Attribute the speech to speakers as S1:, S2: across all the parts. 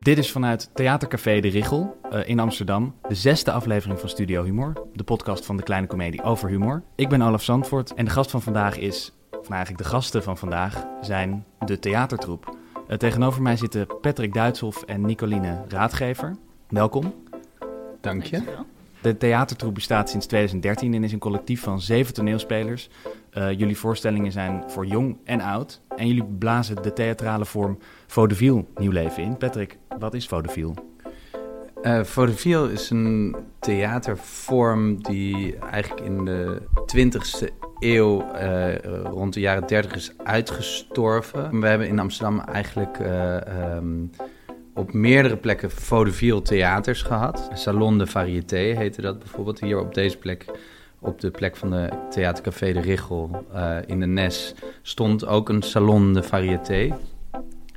S1: Dit is vanuit Theatercafé De Richel uh, in Amsterdam, de zesde aflevering van Studio Humor, de podcast van de kleine komedie over humor. Ik ben Olaf Zandvoort en de gast van vandaag is, of nou eigenlijk de gasten van vandaag, zijn de theatertroep. Uh, tegenover mij zitten Patrick Duitshoff en Nicoline Raadgever. Welkom.
S2: Dank je.
S1: De theatertroep bestaat sinds 2013 en is een collectief van zeven toneelspelers. Uh, jullie voorstellingen zijn voor jong en oud. En jullie blazen de theatrale vorm vaudeville nieuw leven in. Patrick, wat is vaudeville?
S2: Uh, vaudeville is een theatervorm die eigenlijk in de 20e eeuw, uh, rond de jaren 30, is uitgestorven. We hebben in Amsterdam eigenlijk uh, um, op meerdere plekken vaudeville theaters gehad. Salon de Variété heette dat bijvoorbeeld. Hier op deze plek, op de plek van de Theatercafé de Richel in de Nes, stond ook een Salon de Variété.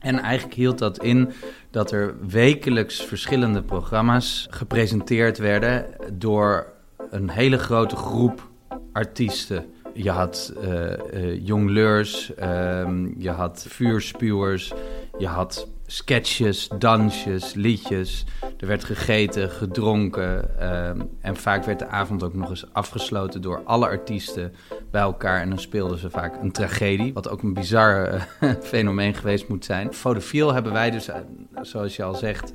S2: En eigenlijk hield dat in dat er wekelijks verschillende programma's gepresenteerd werden door een hele grote groep artiesten. Je had uh, uh, jongleurs, uh, je had vuurspuwers, je had sketches, dansjes, liedjes. Er werd gegeten, gedronken. Uh, en vaak werd de avond ook nog eens afgesloten door alle artiesten bij elkaar. En dan speelden ze vaak een tragedie, wat ook een bizar uh, fenomeen geweest moet zijn. Vaudeville hebben wij dus, uh, zoals je al zegt,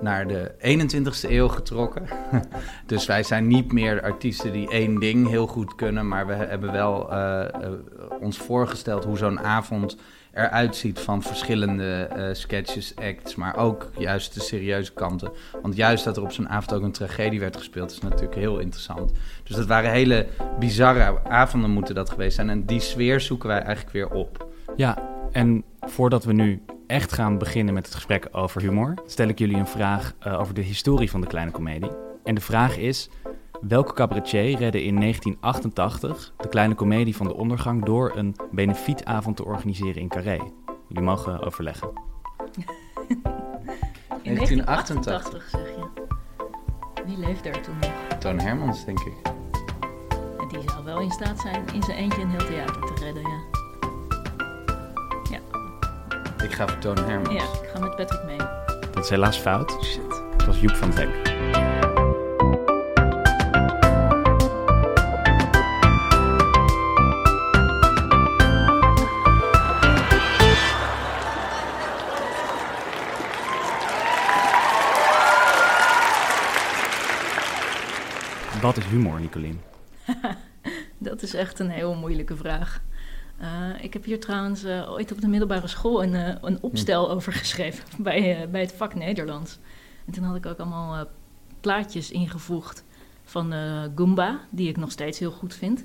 S2: naar de 21ste eeuw getrokken. dus wij zijn niet meer artiesten die één ding heel goed kunnen, maar we hebben wel uh, ons voorgesteld hoe zo'n avond eruit ziet van verschillende uh, sketches, acts, maar ook juist de serieuze kanten. Want juist dat er op zo'n avond ook een tragedie werd gespeeld, is natuurlijk heel interessant. Dus dat waren hele bizarre avonden moeten dat geweest zijn. En die sfeer zoeken wij eigenlijk weer op.
S1: Ja, en voordat we nu echt gaan beginnen met het gesprek over humor, stel ik jullie een vraag uh, over de historie van de kleine komedie. En de vraag is: welke cabaretier redde in 1988 de kleine komedie van de ondergang door een benefietavond te organiseren in Carré? Jullie mogen overleggen.
S3: in 1988 zeg je. Wie leefde er toen nog?
S2: Toon Hermans, denk ik.
S3: En die zou wel in staat zijn in zijn eentje een heel theater te redden, ja.
S2: Ik ga voor Toon Hermans.
S3: Ja, ik ga met Patrick mee.
S1: Dat is helaas fout.
S2: Shit.
S1: Het was Joep van Dek. Wat is humor, Nicolien?
S3: Dat is echt een heel moeilijke vraag. Uh, ik heb hier trouwens uh, ooit op de middelbare school een, uh, een opstel over geschreven bij, bij het vak Nederlands. En toen had ik ook allemaal plaatjes ingevoegd van Goomba, die ik nog steeds heel goed vind.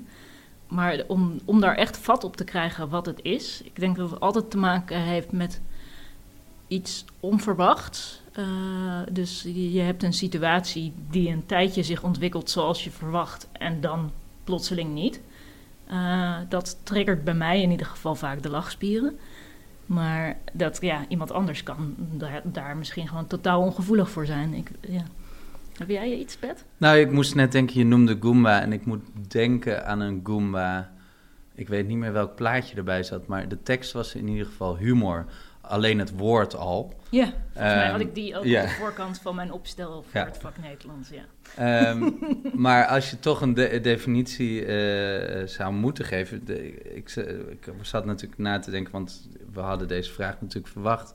S3: Maar om, om daar echt vat op te krijgen wat het is, ik denk dat het altijd te maken heeft met iets onverwachts. Dus je, hebt een situatie die een tijdje zich ontwikkelt zoals je verwacht en dan plotseling niet. Uh, dat triggert bij mij in ieder geval vaak de lachspieren. Maar dat ja, iemand anders kan daar, daar misschien gewoon totaal ongevoelig voor zijn. Ik, ja. Heb jij iets, Pet?
S2: Nou, ik moest net denken, je noemde Goomba. En ik moet denken aan een Goomba. Ik weet niet meer welk plaatje erbij zat. Maar de tekst was in ieder geval humor. Alleen het woord al.
S3: Ja, volgens um, mij had ik die ook yeah. op de voorkant van mijn opstel voor ja. het vak Nederlands. Ja.
S2: Um, maar als je toch een de definitie uh, zou moeten geven. De, ik, ik, zat natuurlijk na te denken, want we hadden deze vraag natuurlijk verwacht.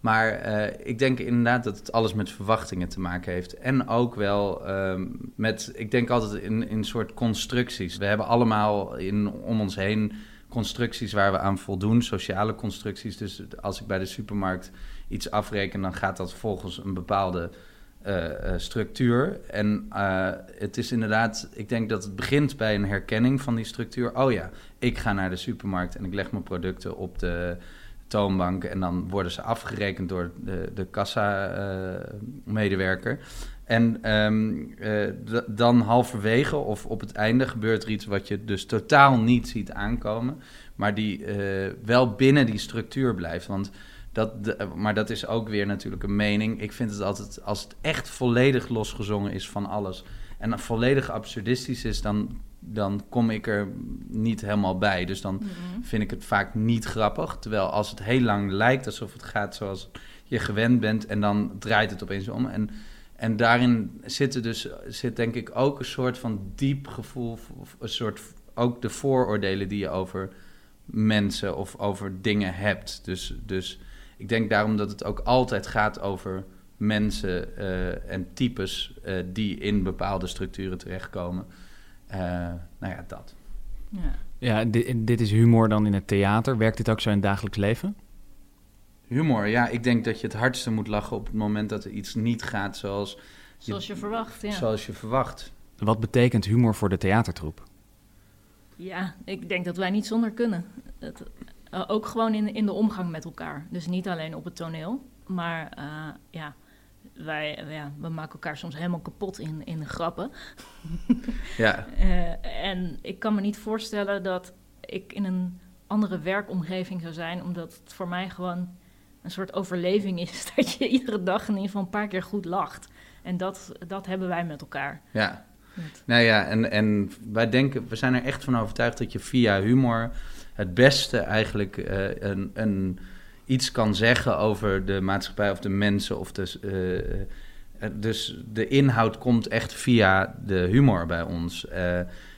S2: Maar uh, ik denk inderdaad dat het alles met verwachtingen te maken heeft. En ook wel um, met, ik denk altijd in, in soort constructies. We hebben allemaal in, om ons heen constructies waar we aan voldoen, sociale constructies. Dus als ik bij de supermarkt iets afreken, dan gaat dat volgens een bepaalde uh, uh, structuur. En uh, het is inderdaad, ik denk dat het begint bij een herkenning van die structuur. Oh ja, ik ga naar de supermarkt en ik leg mijn producten op de toonbank en dan worden ze afgerekend door de, de kassa-medewerker. En um, uh, dan halverwege of op het einde gebeurt er iets wat je dus totaal niet ziet aankomen, maar die uh, wel binnen die structuur blijft. Want dat, de, maar dat is ook weer natuurlijk een mening. Ik vind het altijd, als het echt volledig losgezongen is van alles en volledig absurdistisch is, dan dan kom ik er niet helemaal bij. Dus dan
S3: Mhm.
S2: vind ik het vaak niet grappig. Terwijl als het heel lang lijkt alsof het gaat zoals je gewend bent en dan draait het opeens om. En, en daarin zit, er dus, zit denk ik ook een soort van diep gevoel, of een soort ook de vooroordelen die je over mensen of over dingen hebt. Dus, dus ik denk daarom dat het ook altijd gaat over mensen eh, en types eh, die in bepaalde structuren terechtkomen. Eh, nou ja, dat.
S3: Ja.
S1: Ja, dit, dit is humor dan in het theater. Werkt dit ook zo in het dagelijks leven?
S2: Humor, ja, ik denk dat je het hardste moet lachen op het moment dat er iets niet gaat zoals,
S3: Zoals je verwacht, ja.
S2: zoals je verwacht.
S1: Wat betekent humor voor de theatertroep?
S3: Ja, ik denk dat wij niet zonder kunnen. Het, eh, ook gewoon in, in de omgang met elkaar. Dus niet alleen op het toneel. Maar eh, ja, wij, ja, we maken elkaar soms helemaal kapot in, in de grappen.
S2: Ja,
S3: Eh, en ik kan me niet voorstellen dat ik in een andere werkomgeving zou zijn, omdat het voor mij gewoon een soort overleving is dat je iedere dag in ieder geval een paar keer goed lacht. En dat, dat hebben wij met elkaar.
S2: ja.
S3: Met-
S2: Nou ja, en, en wij denken, we zijn er echt van overtuigd dat je via humor het beste eigenlijk eh, een, een, iets kan zeggen over de maatschappij of de mensen. Of dus, eh, eh, dus de inhoud komt echt via de humor bij ons.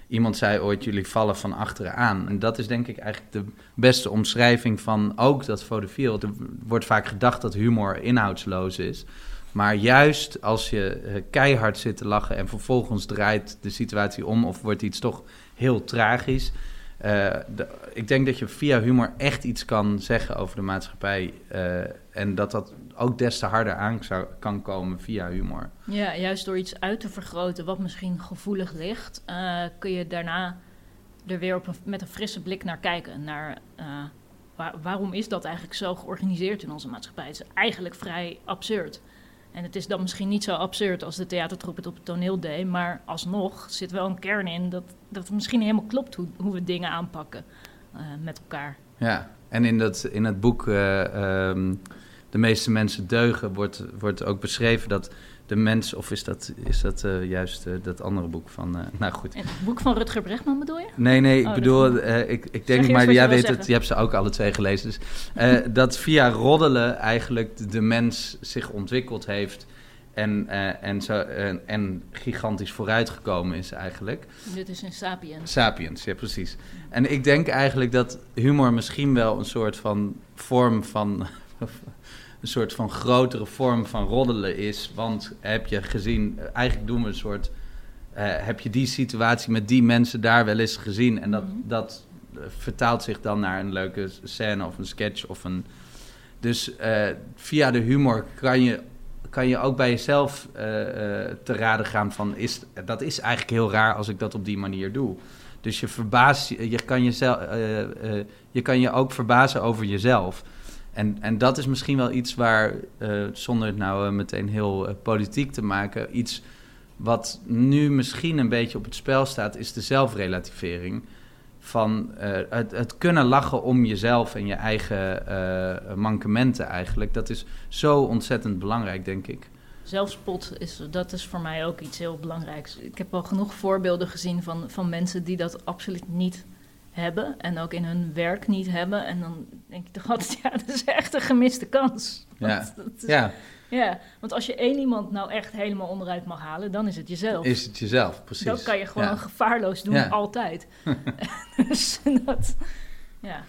S2: Iemand zei ooit, jullie vallen van achteren aan. En dat is denk ik eigenlijk de beste omschrijving van ook dat vaudeville. Er wordt vaak gedacht dat humor inhoudsloos is. Maar juist als je eh, keihard zit te lachen en vervolgens draait de situatie om of wordt iets toch heel tragisch. eh, ik denk dat je via humor echt iets kan zeggen over de maatschappij. eh, en dat dat ook des te harder aan zou, kan komen via humor.
S3: Ja, juist door iets uit te vergroten wat misschien gevoelig ligt, eh, kun je daarna er weer op een, met een frisse blik naar kijken. Naar eh, waar- waarom is dat eigenlijk zo georganiseerd in onze maatschappij? Het is eigenlijk vrij absurd. En het is dan misschien niet zo absurd als de theatertroep het op het toneel deed, maar alsnog zit wel een kern in dat, dat het misschien helemaal klopt hoe, hoe we dingen aanpakken eh, met elkaar.
S2: Ja, en in, dat, in het boek eh, ehm, De meeste mensen deugen wordt, wordt ook beschreven dat de mens, of is dat, is dat eh, juist eh, dat andere boek van, eh, nou goed.
S3: Het boek van Rutger Bregman bedoel je?
S2: Nee, nee, ik
S3: Oh,
S2: bedoel, ik, ik denk, maar jij weet het, je hebt ze ook alle twee gelezen. Dus, dat via roddelen eigenlijk de- mens zich ontwikkeld heeft en, en, zo, en, gigantisch vooruitgekomen is eigenlijk.
S3: Dit is in Sapiens.
S2: Sapiens, ja precies. En ik denk eigenlijk dat humor misschien wel een soort van vorm van... een soort van grotere vorm van roddelen is. Want heb je gezien, eigenlijk doen we een soort... eh, heb je die situatie met die mensen daar wel eens gezien? En dat,
S3: Mhm.
S2: dat eh, vertaalt zich dan naar een leuke scène of een sketch of een... Dus eh, via de humor kan je, kan je ook bij jezelf te raden gaan van... Is, dat is eigenlijk heel raar als ik dat op die manier doe. Dus je verbaast, je kan jezelf, je kan je ook verbazen over jezelf. En, en dat is misschien wel iets waar, eh, zonder het nou eh, meteen heel eh, politiek te maken, iets wat nu misschien een beetje op het spel staat, is de zelfrelativering. Van het, het kunnen lachen om jezelf en je eigen mankementen eigenlijk. Dat is zo ontzettend belangrijk, denk ik.
S3: Zelfspot is, dat is voor mij ook iets heel belangrijks. Ik heb al genoeg voorbeelden gezien van, van mensen die dat absoluut niet hebben. En ook in hun werk niet hebben. En dan denk ik toch altijd, ja, dat is echt een gemiste kans.
S2: Ja.
S3: Want, dat is-
S2: Ja,
S3: ja, want als je één iemand nou echt helemaal onderuit mag halen, dan is het jezelf.
S2: is het jezelf, precies.
S3: dat kan je gewoon
S2: Ja.
S3: gevaarloos doen,
S2: Ja.
S3: altijd. dus dat, ja.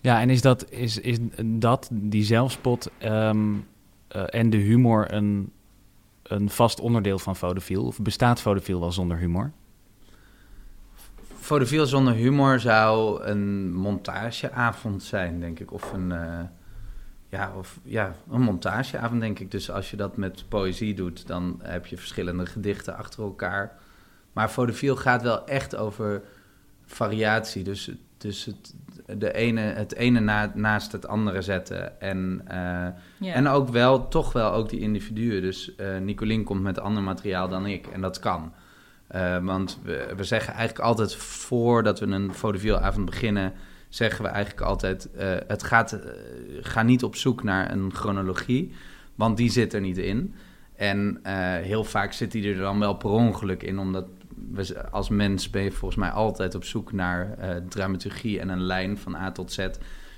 S1: Ja, en is dat, is, is dat die zelfspot ehm, eh, en de humor een, een vast onderdeel van Vodafil? Of bestaat Vodafil wel zonder humor?
S2: Vaudeville zonder humor zou een montageavond zijn, denk ik. Of een, eh, ja, of, ja, een montageavond, denk ik. Dus als je dat met poëzie doet, dan heb je verschillende gedichten achter elkaar. Maar vaudeville gaat wel echt over variatie. Dus, dus het, de ene, het ene na, naast het andere zetten. En, eh, en ook wel, toch wel ook die individuen. Dus eh Nicolien komt met ander materiaal dan ik. En dat kan. Eh, want we, we zeggen eigenlijk altijd voordat we een vaudeville-avond beginnen... zeggen we eigenlijk altijd... eh, het gaat, eh, ga niet op zoek naar een chronologie, want die zit er niet in. En eh, heel vaak zit die er dan wel per ongeluk in... omdat we, als mens ben je volgens mij altijd op zoek naar eh, dramaturgie en een lijn van A tot Z.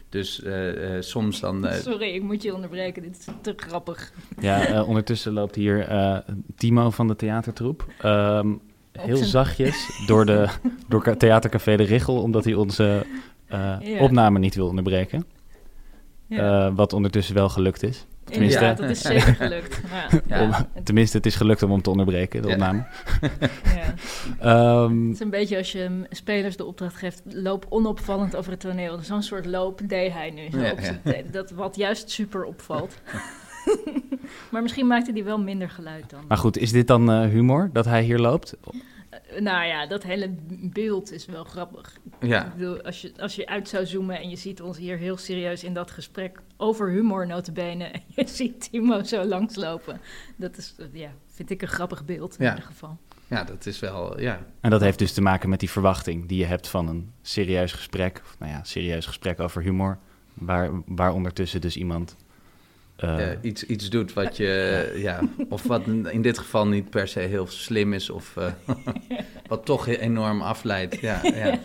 S2: Dus eh, eh, soms dan... eh,
S3: Sorry, ik moet je onderbreken. Dit is te grappig.
S1: Ja, eh, ondertussen loopt hier eh, Timo van de theatertroep. Ehm, heel
S3: zijn-
S1: zachtjes door, de, door Ca- Theatercafé De Richel, omdat hij onze eh,
S3: Ja.
S1: opname niet wil onderbreken.
S3: Ja.
S1: Eh, wat ondertussen wel gelukt is. tenminste-
S3: Inderdaad, dat is zeker gelukt. Ja.
S2: Ja.
S1: Om- tenminste, het is gelukt om hem te onderbreken, de
S2: Ja.
S1: opname.
S3: Ja.
S1: Ehm,
S3: Het is een beetje als je spelers de opdracht geeft, loop onopvallend over het toneel. Zo'n soort loop deed hij nu. Zo
S2: Ja,
S3: op
S2: ja.
S3: Dat wat juist super opvalt. maar misschien maakte hij wel minder geluid dan.
S1: maar goed, is dit dan eh, humor dat hij hier loopt?
S3: Eh, nou ja, dat hele beeld is wel grappig.
S2: ja.
S3: Ik bedoel, als je, als je uit zou zoomen en je ziet ons hier heel serieus in dat gesprek over humor notabene. En je ziet Timo zo langslopen. Dat is, eh, ja, vind ik een grappig beeld in
S2: Ja.
S3: ieder geval.
S2: ja, dat is wel... Ja,
S1: En dat heeft dus te maken met die verwachting die je hebt van een serieus gesprek. Of, nou ja, serieus gesprek over humor. Waar, waar ondertussen dus iemand... eh,
S2: iets, iets doet wat je... ja, of wat in dit geval niet per se heel slim is... of eh, wat toch enorm afleidt. Ja, ja.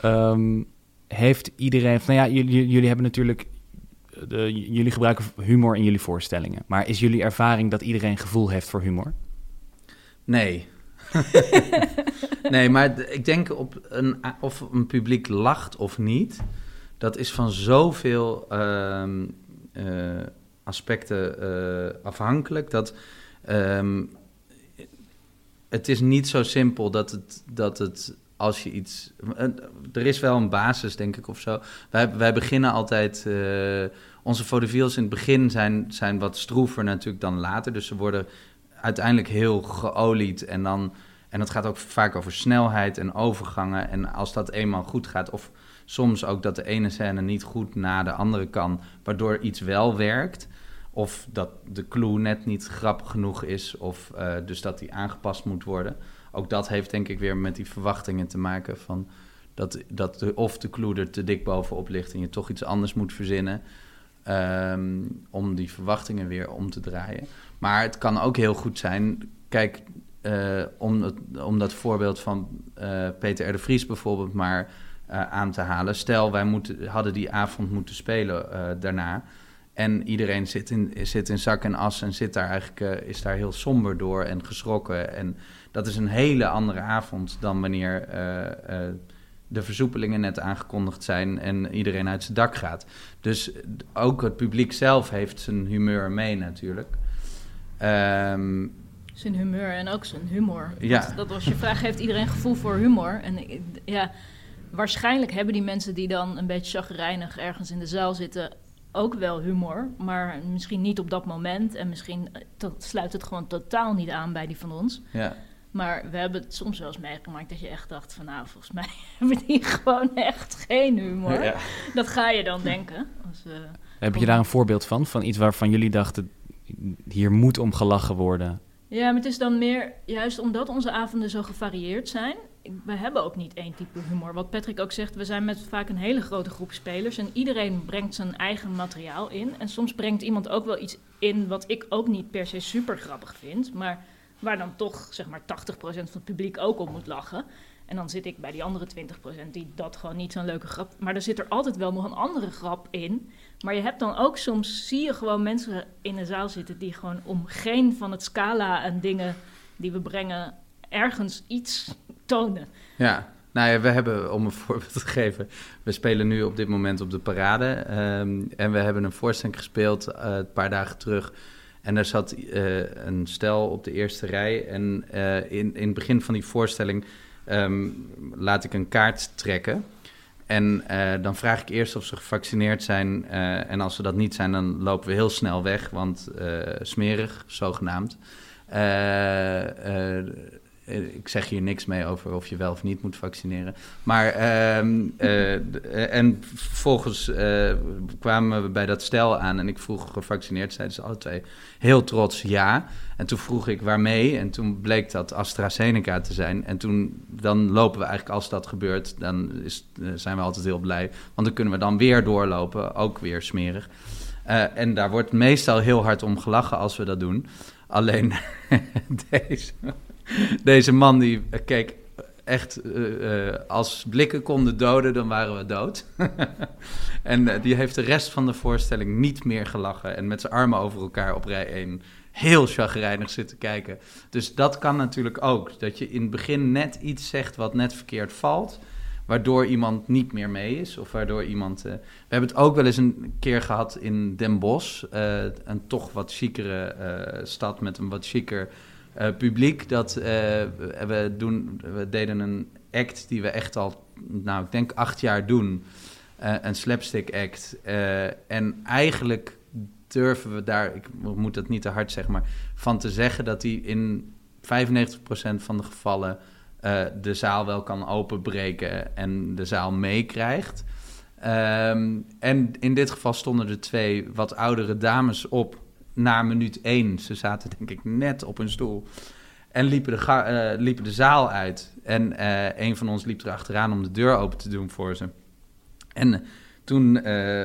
S1: Ehm, heeft iedereen. Nou ja, jullie, jullie hebben natuurlijk. De, jullie gebruiken humor in jullie voorstellingen. Maar is jullie ervaring dat iedereen gevoel heeft voor humor?
S2: Nee. nee, maar ik denk op een, of een publiek lacht of niet, dat is van zoveel ehm, eh, aspecten eh, afhankelijk dat ehm, het is niet zo simpel dat het, dat het als je iets. eh, Er is wel een basis, denk ik, of zo. Wij, wij beginnen altijd. eh, onze vaudevilles in het begin zijn, zijn wat stroever natuurlijk dan later. Dus ze worden uiteindelijk heel geolied. En, dan, en het gaat ook vaak over snelheid en overgangen. En als dat eenmaal goed gaat, of soms ook dat de ene scène niet goed na de andere kan, waardoor iets wel werkt. Of dat de clue net niet grappig genoeg is, of eh, dus dat die aangepast moet worden. Ook dat heeft denk ik weer met die verwachtingen te maken van dat, dat de, of de clue er te dik bovenop ligt en je toch iets anders moet verzinnen. ehm, om die verwachtingen weer om te draaien. Maar het kan ook heel goed zijn. Kijk, eh, om, het, om dat voorbeeld van eh, Peter R. de Vries bijvoorbeeld maar aan te halen. Stel, wij moeten, hadden die avond moeten spelen eh, daarna. En iedereen zit in, zit in zak en as en zit daar eigenlijk, eh, is daar heel somber door en geschrokken. En dat is een hele andere avond dan wanneer eh, eh, de versoepelingen net aangekondigd zijn en iedereen uit zijn dak gaat. Dus ook het publiek zelf heeft zijn humeur mee natuurlijk. Ehm,
S3: Zijn humeur en ook zijn humor.
S2: Ja.
S3: Dat, dat was je vraag, heeft iedereen gevoel voor humor? En ja, waarschijnlijk hebben die mensen die dan een beetje chagrijnig ergens in de zaal zitten ook wel humor, maar misschien niet op dat moment. En misschien eh, dat sluit het gewoon totaal niet aan bij die van ons.
S2: ja.
S3: Maar we hebben het soms wel eens meegemaakt dat je echt dacht van... nou, volgens mij hebben die gewoon echt geen humor.
S2: Ja.
S3: Dat ga je dan denken. Als, eh,
S1: Heb je daar een voorbeeld van? Van iets waarvan jullie dachten, hier moet om gelachen worden?
S3: Ja, maar het is dan meer, juist omdat onze avonden zo gevarieerd zijn. We hebben ook niet één type humor. Wat Patrick ook zegt, we zijn met vaak een hele grote groep spelers. En iedereen brengt zijn eigen materiaal in. En soms brengt iemand ook wel iets in wat ik ook niet per se super grappig vind. Maar waar dan toch, zeg maar, 80% van het publiek ook op moet lachen. En dan zit ik bij die andere 20% die dat gewoon niet zo'n leuke grap... Maar er zit er altijd wel nog een andere grap in. Maar je hebt dan ook soms, zie je gewoon mensen in een zaal zitten... die gewoon om geen van het scala en dingen die we brengen... ergens iets tonen.
S2: Ja, nou ja, we hebben, om een voorbeeld te geven, we spelen nu op dit moment op de parade. ehm, en we hebben een voorstelling gespeeld eh, een paar dagen terug. En daar zat eh, een stel op de eerste rij. En eh, in, in het begin van die voorstelling ehm, laat ik een kaart trekken. En dan vraag ik eerst of ze gevaccineerd zijn. en als ze dat niet zijn, dan lopen we heel snel weg, want smerig, zogenaamd. Eh, ik zeg hier niks mee over of je wel of niet moet vaccineren. Maar, ehm, eh, eh, en vervolgens kwamen we bij dat stel aan en ik vroeg gevaccineerd, zeiden ze alle twee heel trots ja. En toen vroeg ik waarmee en toen bleek dat AstraZeneca te zijn. En toen, dan lopen we eigenlijk, als dat gebeurt, dan is, zijn we altijd heel blij. Want dan kunnen we dan weer doorlopen, ook weer smerig. En daar wordt meestal heel hard om gelachen als we dat doen. Alleen deze Deze man die eh, keek echt, eh, eh, als blikken konden doden, dan waren we dood. en eh, die heeft de rest van de voorstelling niet meer gelachen en met zijn armen over elkaar op rij 1 heel chagrijnig zitten kijken. Dus dat kan natuurlijk ook, dat je in het begin net iets zegt wat net verkeerd valt, waardoor iemand niet meer mee is of waardoor iemand... eh, we hebben het ook wel eens een keer gehad in Den Bosch, eh, een toch wat chicere eh, stad met een wat chiquer eh, publiek. Dat eh, we, doen, we deden een act die we echt al, nou, ik denk acht jaar doen. Eh, een slapstick act. En eigenlijk durven we daar, ik moet dat niet te hard zeggen, maar van te zeggen dat hij in 95% van de gevallen de zaal wel kan openbreken en de zaal meekrijgt. Ehm, en in dit geval stonden er twee wat oudere dames op na minuut één. Ze zaten denk ik net op hun stoel. En liepen de, eh, liepen de zaal uit. En eh, een van ons liep erachteraan om de deur open te doen voor ze. En eh, toen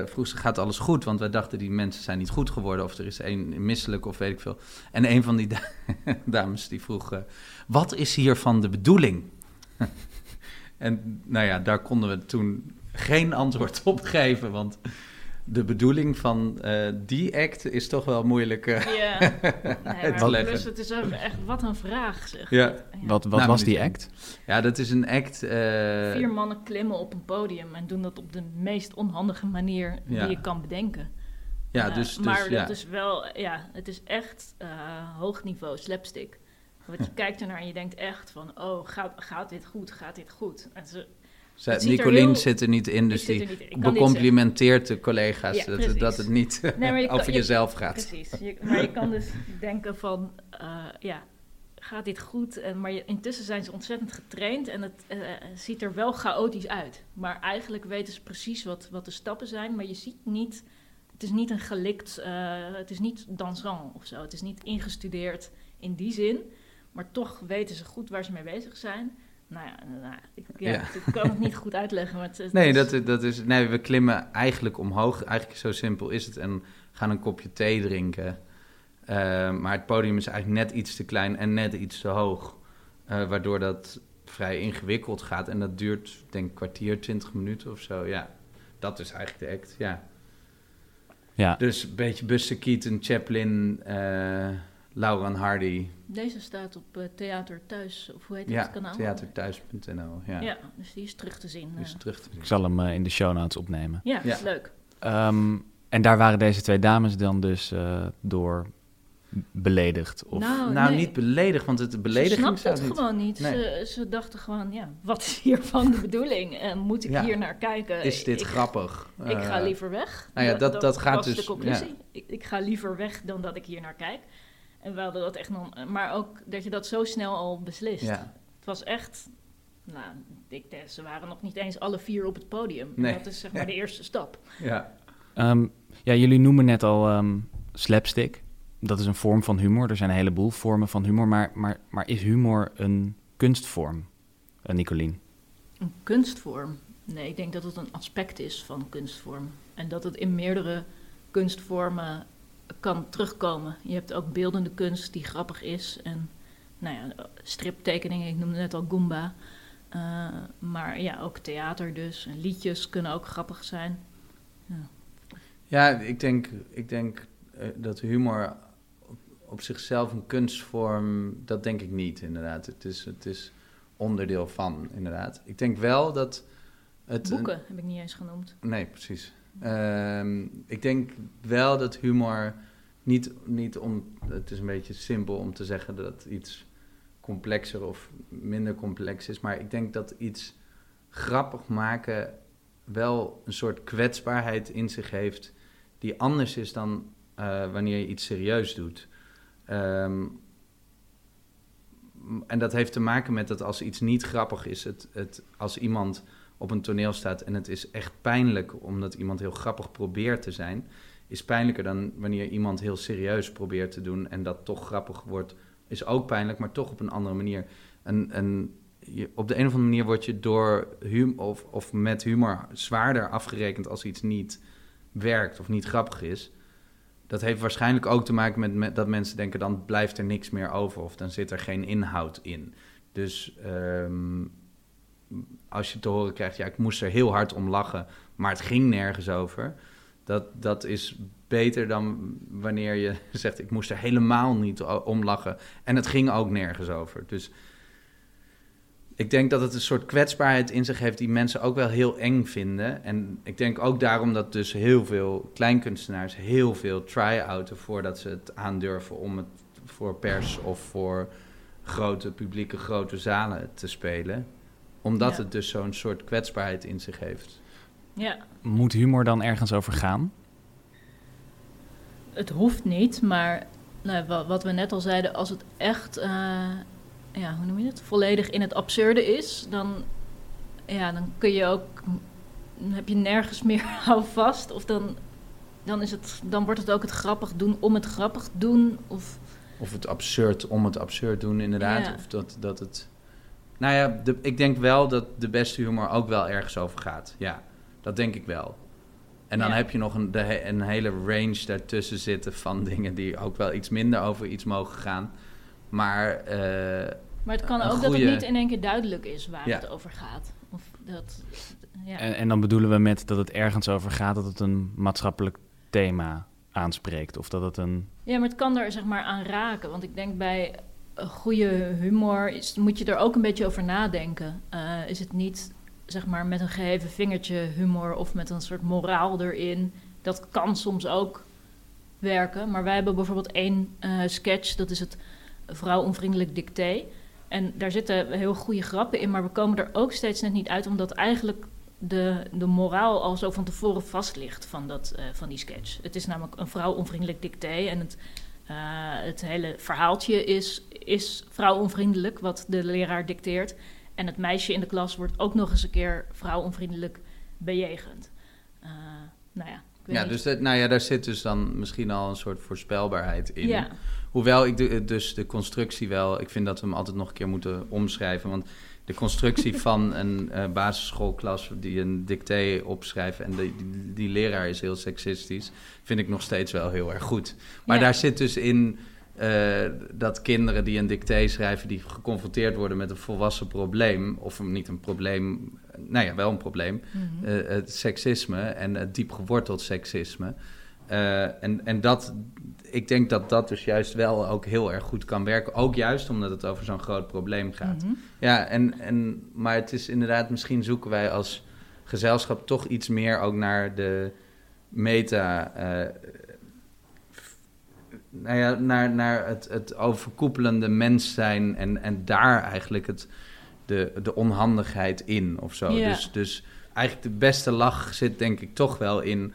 S2: vroeg ze, gaat alles goed? Want wij dachten, die mensen zijn niet goed geworden. Of er is één misselijk of weet ik veel. En een van die da- dames die vroeg, wat is hiervan de bedoeling? en nou ja, daar konden we toen geen antwoord op geven. Want de bedoeling van eh, die act is toch wel moeilijk eh,
S3: Ja, nee,
S2: uit
S3: maar
S2: te leggen.
S3: plus het is ook echt, wat een vraag zeg.
S2: Ja.
S1: Wat, wat
S2: Nou,
S1: was die act?
S2: Ja, dat is een act. eh,
S3: Vier mannen klimmen op een podium en doen dat op de meest onhandige manier
S2: Ja.
S3: die je kan bedenken.
S2: ja, dus, dus
S3: maar
S2: ja.
S3: dat is wel, ja, het is echt eh, hoog niveau slapstick. Want je kijkt ernaar en je denkt echt van, oh, gaat, gaat dit goed, gaat dit goed? En ze,
S2: Zij- Nicolien
S3: heel-
S2: zit er niet in, dus die
S3: in. Dit
S2: becomplimenteert de collega's
S3: Ja,
S2: dat, het niet
S3: Nee,
S2: over
S3: je-
S2: jezelf gaat.
S3: Precies. Je- maar je kan dus denken van, eh, ja, gaat dit goed? En, maar je- intussen zijn ze ontzettend getraind en het eh, ziet er wel chaotisch uit. Maar eigenlijk weten ze precies wat, wat de stappen zijn, maar je ziet niet... Het is niet een gelikt, eh, het is niet dansant of zo. Het is niet ingestudeerd in die zin. Maar toch weten ze goed waar ze mee bezig zijn. Nou ja, nou, ik, ja,
S2: Ja.
S3: ik kan het niet goed uitleggen. Maar het, het
S2: Nee,
S3: is-
S2: dat, dat is, nee, we klimmen eigenlijk omhoog. Eigenlijk zo simpel is het. En gaan een kopje thee drinken. Eh, maar het podium is eigenlijk net iets te klein en net iets te hoog. Eh, waardoor dat vrij ingewikkeld gaat. En dat duurt, denk ik, een kwartier, twintig minuten of zo. Ja, dat is eigenlijk de act, ja.
S1: Ja,
S2: Dus een beetje Buster Keaton, Chaplin, eh Laura Hardy.
S3: Deze staat op eh, Theater Thuis, of hoe heet
S2: Ja,
S3: het kanaal?
S2: theaterthuis.nl. Ja,
S3: Ja. dus die is terug te zien.
S2: dus
S3: eh.
S2: terug te zien.
S1: ik zal hem eh, in de show notes opnemen.
S3: ja,
S2: Ja.
S3: is leuk.
S1: Ehm, en daar waren deze twee dames dan dus eh, door beledigd? Of...
S3: nou,
S2: nou,
S3: nee.
S2: niet beledigd, want het
S3: Ze
S2: belediging
S3: snapten
S2: staat
S3: het
S2: niet.
S3: gewoon niet.
S2: Nee.
S3: Ze, ze dachten gewoon, ja, wat is hiervan de bedoeling? En moet ik
S2: Ja.
S3: hier naar kijken?
S2: Is dit
S3: ik,
S2: grappig?
S3: Ik ga liever weg.
S2: nou ja, dat- dat gaat
S3: was
S2: dus-
S3: de conclusie. Ik, ik ga liever weg dan dat ik hier naar kijk. En we hadden dat echt nog... Maar ook dat je dat zo snel al beslist.
S2: Ja,
S3: Het was echt... Nou, ik, ze waren nog niet eens alle vier op het podium.
S2: Nee.
S3: Dat is zeg maar de eerste stap.
S2: ja.
S1: Ehm, ja, jullie noemen net al ehm, slapstick. Dat is een vorm van humor. Er zijn een heleboel vormen van humor. Maar, maar, maar is humor een kunstvorm, uh, Nicolien?
S3: Een kunstvorm? Nee, ik denk dat het een aspect is van kunstvorm. En dat het in meerdere kunstvormen kan terugkomen. Je hebt ook beeldende kunst die grappig is. En nou ja, striptekeningen, ik noemde net al Goomba. Uh, maar ja, ook theater dus. En liedjes kunnen ook grappig zijn. Ja,
S2: ja ik denk, ik denk uh, dat humor op, op, zichzelf een kunstvorm, dat denk ik niet inderdaad. Het is, het is onderdeel van, inderdaad. Ik denk wel dat... Het
S3: Boeken heb ik niet eens genoemd.
S2: Nee, precies. Uh, ik denk wel dat humor niet, niet om... Het is een beetje simpel om te zeggen dat iets complexer of minder complex is. Maar ik denk dat iets grappig maken wel een soort kwetsbaarheid in zich heeft... die anders is dan uh, wanneer je iets serieus doet. Um, en dat heeft te maken met dat als iets niet grappig is... Het, het, als iemand op een toneel staat en het is echt pijnlijk... omdat iemand heel grappig probeert te zijn... is pijnlijker dan wanneer iemand heel serieus probeert te doen... en dat toch grappig wordt is ook pijnlijk, maar toch op een andere manier. En, op de een of andere manier word je door humor of, of met humor zwaarder afgerekend als iets niet werkt of niet grappig is. dat heeft waarschijnlijk ook te maken met, met dat mensen denken... dan blijft er niks meer over of dan zit er geen inhoud in. Dus ehm, als je te horen krijgt... ja, ik moest er heel hard om lachen, maar het ging nergens over... dat, dat is beter dan wanneer je zegt... ik moest er helemaal niet om lachen en het ging ook nergens over. Dus ik denk dat het een soort kwetsbaarheid in zich heeft die mensen ook wel heel eng vinden. En ik denk ook daarom dat dus heel veel kleinkunstenaars heel veel try-outen voordat ze het aandurven om het voor pers of voor grote publieke grote zalen te spelen. Omdat
S3: Ja.
S2: het dus zo'n soort kwetsbaarheid in zich heeft.
S3: Ja,
S1: Moet humor dan ergens over gaan?
S3: het hoeft niet, maar nou, wa- wat we net al zeiden, als het echt, eh, ja, hoe noem je het, volledig in het absurde is, dan, ja, dan kun je ook, dan heb je nergens meer houvast, of dan, dan, is het, dan wordt het ook het grappig doen om het grappig doen, of
S2: Of het absurd om het absurd doen, inderdaad.
S3: Ja.
S2: Of dat, dat het. Nou ja, de, ik denk wel dat de beste humor ook wel ergens over gaat. Ja, dat denk ik wel. En dan
S3: Ja.
S2: heb je nog een, de, een hele range daartussen zitten van dingen die ook wel iets minder over iets mogen gaan. Maar eh,
S3: Maar het kan ook dat het niet in één keer duidelijk is waar
S2: Ja.
S3: het over gaat. Of dat, ja.
S1: En, en dan bedoelen we met dat het ergens over gaat dat het een maatschappelijk thema aanspreekt. Of dat het een.
S3: ja, maar het kan er zeg maar aan raken. Want ik denk bij goede humor is, moet je er ook een beetje over nadenken. Eh, is het niet zeg maar met een geheven vingertje humor of met een soort moraal erin. Dat kan soms ook werken. Maar wij hebben bijvoorbeeld één eh, sketch, dat is het vrouwonvriendelijk dicté. En daar zitten heel goede grappen in, maar we komen er ook steeds net niet uit, omdat eigenlijk de, de moraal al zo van tevoren vast ligt van, dat, eh, van die sketch. Het is namelijk een vrouwonvriendelijk dicté en het, eh, het hele verhaaltje is, is vrouwonvriendelijk, wat de leraar dicteert. En het meisje in de klas wordt ook nog eens een keer vrouwonvriendelijk bejegend. Eh, nou ja,
S2: ja, dus dat, nou ja, daar zit dus dan misschien al een soort voorspelbaarheid in.
S3: Ja,
S2: Hoewel ik de, dus de constructie wel, ik vind dat we hem altijd nog een keer moeten omschrijven. Want de constructie van een eh, basisschoolklas die een dicté opschrijft en die, die, die leraar is heel seksistisch, vind ik nog steeds wel heel erg goed. Maar
S3: Ja.
S2: daar zit dus in eh, dat kinderen die een dicté schrijven, die geconfronteerd worden met een volwassen probleem, of niet een probleem, nou ja, wel een probleem,
S3: Mhm.
S2: eh, het seksisme en het diep geworteld seksisme. Eh, en, en dat, ik denk dat dat dus juist wel ook heel erg goed kan werken. Ook juist omdat het over zo'n groot probleem gaat.
S3: Mhm.
S2: Ja, en, en, maar het is inderdaad, misschien zoeken wij als gezelschap toch iets meer ook naar de meta. eh, nou ja, naar, naar het, het overkoepelende mens zijn en, en daar eigenlijk het, de, de onhandigheid in of zo.
S3: Ja.
S2: Dus, dus eigenlijk de beste lach zit denk ik toch wel in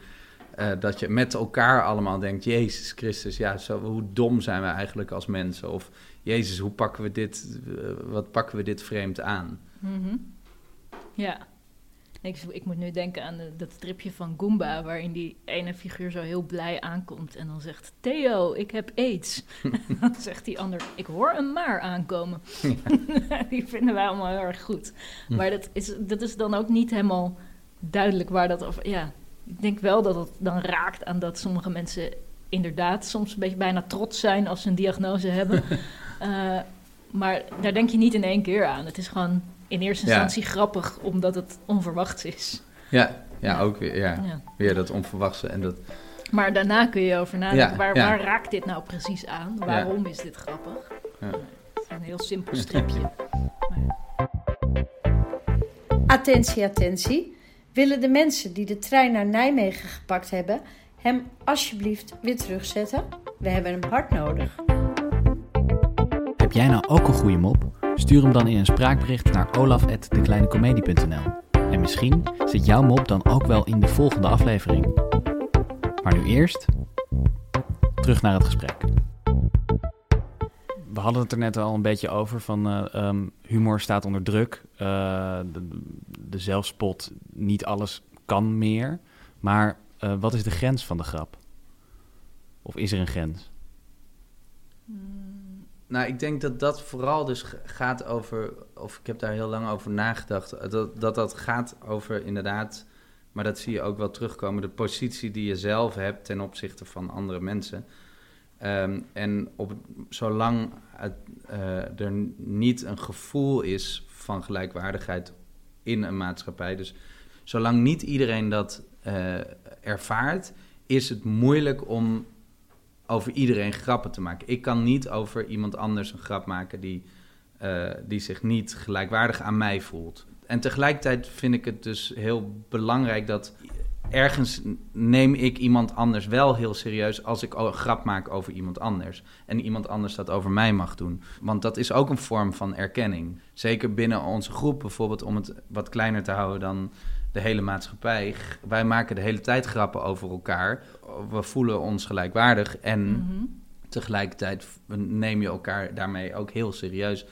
S2: eh, dat je met elkaar allemaal denkt: Jezus Christus, ja, zo, hoe dom zijn we eigenlijk als mensen? Of Jezus, hoe pakken we dit, eh, wat pakken we dit vreemd aan?
S3: Mhm. Ja. Ik, ik moet nu denken aan de- dat stripje van Goomba, waarin die ene figuur zo heel blij aankomt en dan zegt: Theo, ik heb aids. en dan zegt die ander: Ik hoor een maar aankomen. die vinden wij allemaal heel erg goed.
S2: Hm.
S3: Maar dat is, dat is dan ook niet helemaal duidelijk waar dat over. Ja, ik denk wel dat het dan raakt aan dat sommige mensen inderdaad soms een beetje bijna trots zijn als ze een diagnose hebben. Eh, maar daar denk je niet in één keer aan. Het is gewoon in eerste
S2: Ja.
S3: instantie grappig, omdat het onverwachts is.
S2: Ja, ja,
S3: Ja.
S2: ook weer, ja.
S3: Ja.
S2: weer dat onverwachte en dat...
S3: Maar daarna kun je over nadenken,
S2: Ja,
S3: waar,
S2: ja.
S3: waar raakt dit nou precies aan? Waarom is dit grappig?
S2: Ja.
S3: Het is een heel simpel stripje.
S4: Attentie, attentie. Willen de mensen die de trein naar Nijmegen gepakt hebben hem alsjeblieft weer terugzetten? We hebben hem hard nodig.
S1: Heb jij nou ook een goede mop? Stuur hem dan in een spraakbericht naar olaf.dekleinecomedie.nl. En misschien zit jouw mop dan ook wel in de volgende aflevering. Maar nu eerst terug naar het gesprek. We hadden het er net al een beetje over van eh, ehm, humor staat onder druk. Eh, de, de zelfspot, niet alles kan meer. Maar eh, wat is de grens van de grap? Of is er een grens?
S2: Nou, ik denk dat dat vooral dus gaat over, of ik heb daar heel lang over nagedacht, eh, dat dat, dat gaat over inderdaad maar dat zie je ook wel terugkomen, de positie die je zelf hebt ten opzichte van andere mensen. Ehm, en op, zolang het, eh, er niet een gevoel is van gelijkwaardigheid in een maatschappij, dus zolang niet iedereen dat eh, ervaart, is het moeilijk om over iedereen grappen te maken. Ik kan niet over iemand anders een grap maken die, eh, die zich niet gelijkwaardig aan mij voelt. En tegelijkertijd vind ik het dus heel belangrijk dat ergens neem ik iemand anders wel heel serieus als ik een grap maak over iemand anders. En iemand anders dat over mij mag doen. Want dat is ook een vorm van erkenning. Zeker binnen onze groep bijvoorbeeld, om het wat kleiner te houden dan de hele maatschappij. Wij maken de hele tijd grappen over elkaar. We voelen ons gelijkwaardig en
S3: Mhm.
S2: tegelijkertijd neem je elkaar daarmee ook heel serieus.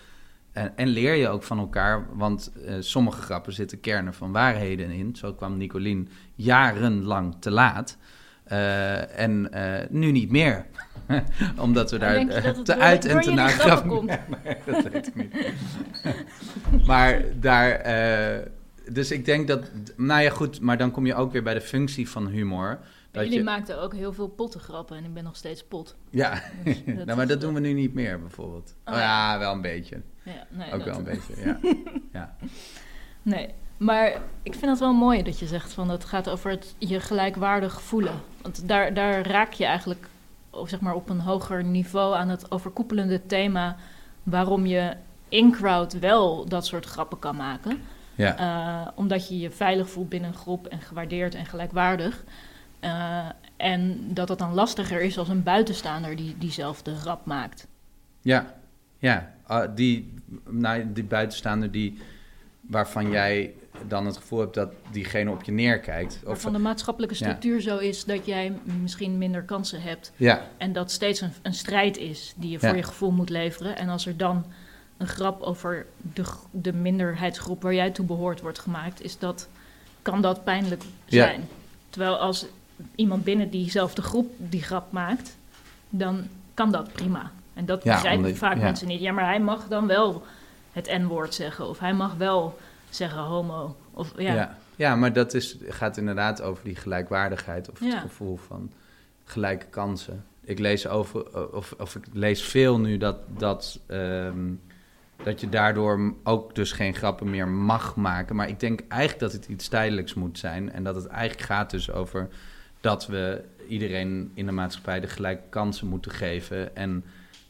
S2: En, en leer je ook van elkaar, want eh, sommige grappen zitten kernen van waarheden in. Zo kwam Nicolien jarenlang te laat. Eh, en eh, nu niet meer. Omdat we daar te
S3: door-
S2: uit en te
S3: jullie
S2: na
S3: grappen
S2: dat weet ik niet. maar daar... dus ik denk dat... Nou ja, goed, maar dan kom je ook weer bij de functie van humor. Dat
S3: Jullie
S2: je,
S3: maakten ook heel veel pottengrappen en ik ben nog steeds pot.
S2: ja,
S3: Dus
S2: nou, maar dat doen we nu niet meer bijvoorbeeld.
S3: Oh,
S2: Oh, ja, wel een beetje.
S3: Ja, nee,
S2: Ook wel een beetje, ja. ja.
S3: Nee, maar ik vind het wel mooi dat je zegt van het gaat over het je gelijkwaardig voelen. Want daar, daar raak je eigenlijk of zeg maar op een hoger niveau aan het overkoepelende thema waarom je in crowd wel dat soort grappen kan maken.
S2: Ja.
S3: Eh, omdat je je veilig voelt binnen een groep en gewaardeerd en gelijkwaardig. Eh, en dat het dan lastiger is als een buitenstaander die diezelfde grap maakt.
S2: Ja, ja. Ah, die, nou, die buitenstaander die, waarvan jij dan het gevoel hebt dat diegene op je neerkijkt. Of,
S3: Waarvan de maatschappelijke
S2: Ja.
S3: structuur zo is dat jij misschien minder kansen hebt.
S2: ja,
S3: En dat steeds een, een strijd is die je voor
S2: Ja.
S3: je gevoel moet leveren. En als er dan een grap over de, de minderheidsgroep waar jij toe behoort wordt gemaakt, is dat, kan dat pijnlijk
S2: Ja.
S3: zijn. Terwijl als iemand binnen diezelfde groep die grap maakt, dan kan dat prima. En dat
S2: Ja,
S3: begrijpen vaak
S2: ja.
S3: mensen niet. Ja, maar hij mag dan wel het N-woord zeggen. Of hij mag wel zeggen homo. Of, ja.
S2: ja. ja. maar dat is, gaat inderdaad over die gelijkwaardigheid of het gevoel van gelijke kansen. Ik lees over, of, of ik lees veel nu dat, dat, ehm, dat je daardoor ook dus geen grappen meer mag maken. Maar ik denk eigenlijk dat het iets tijdelijks moet zijn. En dat het eigenlijk gaat dus over dat we iedereen in de maatschappij de gelijke kansen moeten geven. En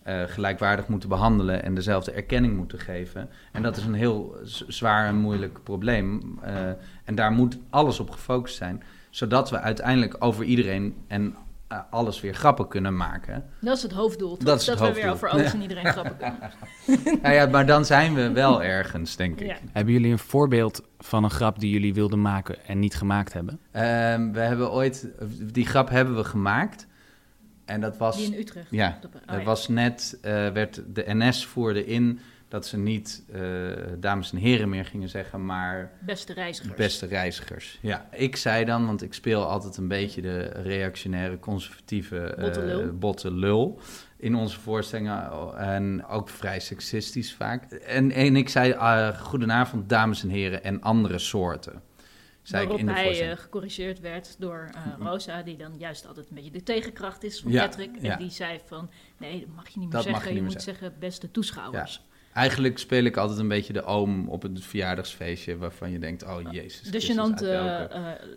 S2: eh, gelijkwaardig moeten behandelen en dezelfde erkenning moeten geven. En dat is een heel zwaar en moeilijk probleem. Eh, en daar moet alles op gefocust zijn, zodat we uiteindelijk over iedereen en eh, alles weer grappen kunnen maken.
S3: Dat is het hoofddoel. toch?
S2: Dat is het
S3: we weer over alles en iedereen grappen kunnen.
S2: nou ja, maar dan zijn we wel ergens, denk ik.
S3: Ja.
S1: Hebben jullie een voorbeeld van een grap die jullie wilden maken en niet gemaakt hebben?
S2: Ehm, we hebben ooit, die grap hebben we gemaakt. En dat was,
S3: Die in Utrecht.
S2: ja,
S3: Oh,
S2: het
S3: ja.
S2: was net, eh, werd de NS voerde in dat ze niet eh, dames en heren meer gingen zeggen, maar
S3: Beste reizigers.
S2: Beste reizigers. Ja, ik zei dan, want ik speel altijd een beetje de reactionaire, conservatieve eh,
S3: Botte lul.
S2: botte lul in onze voorstellingen. En ook vrij seksistisch vaak. En, en ik zei, ah, goedenavond dames en heren en andere soorten. Zei ik
S3: Waarop
S2: in de
S3: hij eh, gecorrigeerd werd door eh, Rosa, die dan juist altijd een beetje de tegenkracht is van
S2: Ja,
S3: Patrick.
S2: ja.
S3: En die zei van, nee, dat mag je niet meer
S2: Dat
S3: zeggen.
S2: je
S3: moet zeggen, beste toeschouwers.
S2: Eigenlijk speel ik altijd een beetje de oom op het verjaardagsfeestje waarvan je denkt, oh jezus
S3: De
S2: Christus,
S3: gênante
S2: uit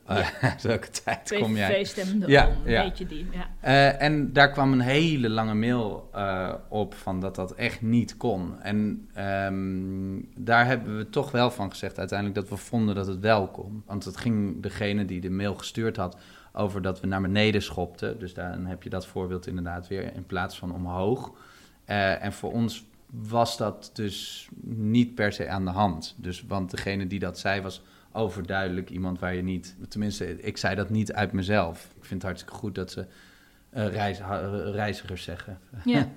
S2: welke, uit welke tijd kom jij? Ja,
S3: oom,
S2: ja.
S3: weet je die. Ja.
S2: Eh, en daar kwam een hele lange mail eh, op van dat dat echt niet kon. En ehm, daar hebben we toch wel van gezegd uiteindelijk dat we vonden dat het wel kon. Want het ging degene die de mail gestuurd had over dat we naar beneden schopten. Dus dan heb je dat voorbeeld inderdaad weer in plaats van omhoog. En voor ons was dat dus niet per se aan de hand. Dus, want degene die dat zei was overduidelijk iemand waar je niet... Tenminste, ik zei dat niet uit mezelf. Ik vind het hartstikke goed dat ze eh, reis, ha- reizigers zeggen.
S3: Ja.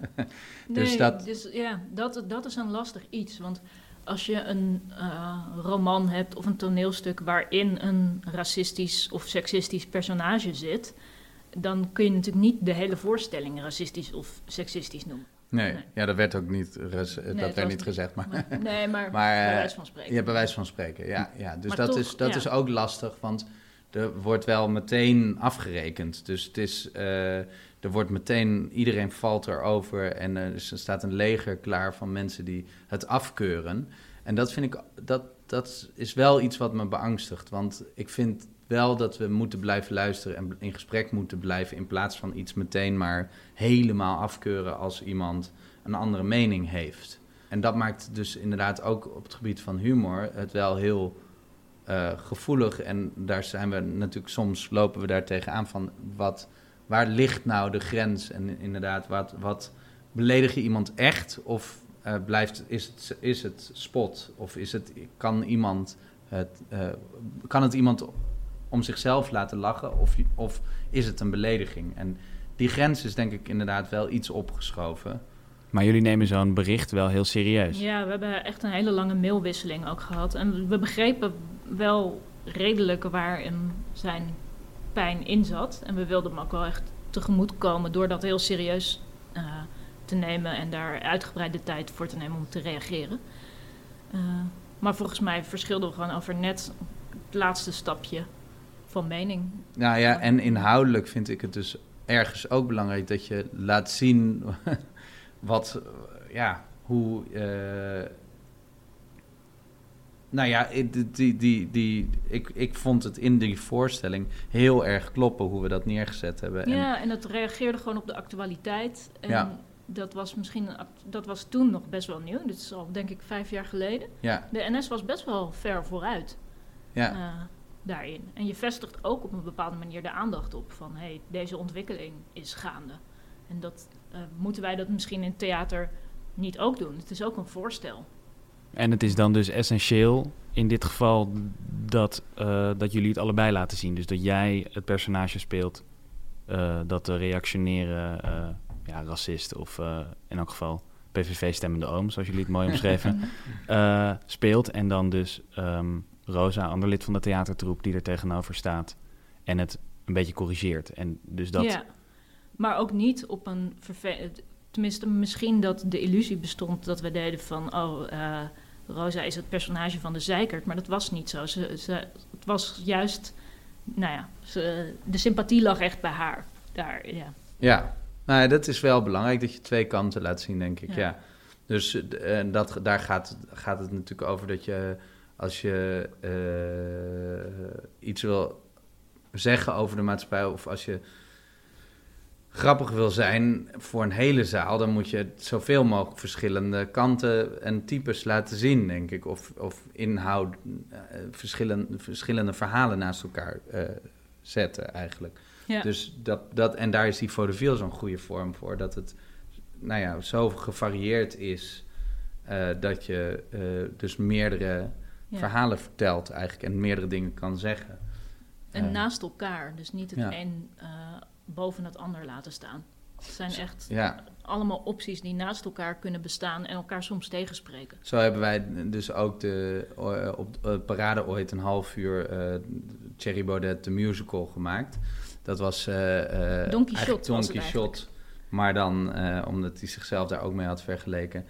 S2: Dus
S3: nee,
S2: dat-
S3: dus ja, dat, dat is een lastig iets. Want als je een eh, roman hebt of een toneelstuk waarin een racistisch of seksistisch personage zit, dan kun je natuurlijk niet de hele voorstelling racistisch of seksistisch noemen.
S2: Nee,
S3: Nee.
S2: ja, dat werd ook niet, dat werd niet
S3: niet-
S2: gezegd. Maar,
S3: Maar, nee, maar,
S2: Maar,
S3: bij
S2: eh,
S3: wijze van spreken.
S2: ja, bij wijze van spreken, ja. ja. Dus
S3: Maar
S2: dat,
S3: toch,
S2: is, dat
S3: ja.
S2: is ook lastig, want er wordt wel meteen afgerekend. Dus het is, eh, er wordt meteen, iedereen valt erover en er staat een leger klaar van mensen die het afkeuren. En dat vind ik, dat, dat is wel iets wat me beangstigt. Want ik vind wel dat we moeten blijven luisteren en in gesprek moeten blijven. In plaats van iets meteen maar helemaal afkeuren als iemand een andere mening heeft. En dat maakt dus inderdaad ook op het gebied van humor het wel heel uh, gevoelig. En daar zijn we natuurlijk soms lopen we daar tegenaan van wat, waar ligt nou de grens? En inderdaad, wat, wat beledig je iemand echt? Of uh, blijft, is, het, is het spot? Of is het, kan, iemand het, uh, kan het iemand om zichzelf laten lachen? Of, of is het een belediging? En die grens is denk ik inderdaad wel iets opgeschoven.
S1: Maar jullie nemen zo'n bericht wel heel serieus.
S3: Ja, we hebben echt een hele lange mailwisseling ook gehad. En we begrepen wel redelijk waar in zijn pijn in zat. En we wilden hem ook wel echt tegemoet komen door dat heel serieus uh, te nemen en daar uitgebreide tijd voor te nemen om te reageren. Uh, maar volgens mij verschilden we gewoon over net het laatste stapje van mening.
S2: Nou ja, en inhoudelijk vind ik het dus ergens ook belangrijk dat je laat zien wat, ja, hoe. Uh, nou ja, die, die, die, ik, ik vond het in die voorstelling heel erg kloppen hoe we dat neergezet hebben.
S3: Ja, en dat reageerde gewoon op de actualiteit. En ja. dat was misschien, dat was toen nog best wel nieuw. Dit is al denk ik vijf jaar geleden.
S2: Ja.
S3: De NS was best wel ver vooruit.
S2: Ja. Uh,
S3: daarin. En je vestigt ook op een bepaalde manier de aandacht op van hé, hey, deze ontwikkeling is gaande. En dat uh, moeten wij dat misschien in theater niet ook doen. Het is ook een voorstel.
S1: En het is dan dus essentieel in dit geval dat, uh, dat jullie het allebei laten zien. Dus dat jij het personage speelt, uh, dat de reactionaire ja, racist of in elk geval PVV-stemmende oom, zoals jullie het mooi omschreven, speelt. En dan dus um, Rosa, ander lid van de theatertroep, die er tegenover staat en het een beetje corrigeert. En dus dat...
S3: Ja, maar ook niet op een vervelend... Tenminste, misschien dat de illusie bestond dat we deden van... oh, uh, Rosa is het personage van de zeikert. Maar dat was niet zo. Ze, ze, het was juist... Nou ja, ze, de sympathie lag echt bij haar. Daar, ja.
S2: Ja, nou ja, dat is wel belangrijk dat je twee kanten laat zien, denk ik. Ja. ja. Dus en dat, daar gaat, gaat het natuurlijk over dat je als je uh, iets wil zeggen over de maatschappij, of als je grappig wil zijn voor een hele zaal, dan moet je zoveel mogelijk verschillende kanten en types laten zien, denk ik. Of, of inhoud, uh, verschillende, verschillende verhalen naast elkaar uh, zetten, eigenlijk.
S3: Ja.
S2: Dus dat, dat, en daar is die vaudeville zo'n goede vorm voor, dat het nou ja, zo gevarieerd is dat je dus meerdere ja. verhalen vertelt eigenlijk en meerdere dingen kan zeggen.
S3: En uh, naast elkaar, dus niet het ja. een uh, boven het ander laten staan. Het zijn echt
S2: ja.
S3: allemaal opties die naast elkaar kunnen bestaan en elkaar soms tegenspreken.
S2: Zo hebben wij dus ook de, uh, op de parade ooit een half uur Cherry Baudet de musical gemaakt. Dat was
S3: Don Quixote.
S2: Don Quixote maar dan omdat hij zichzelf daar ook mee had vergeleken.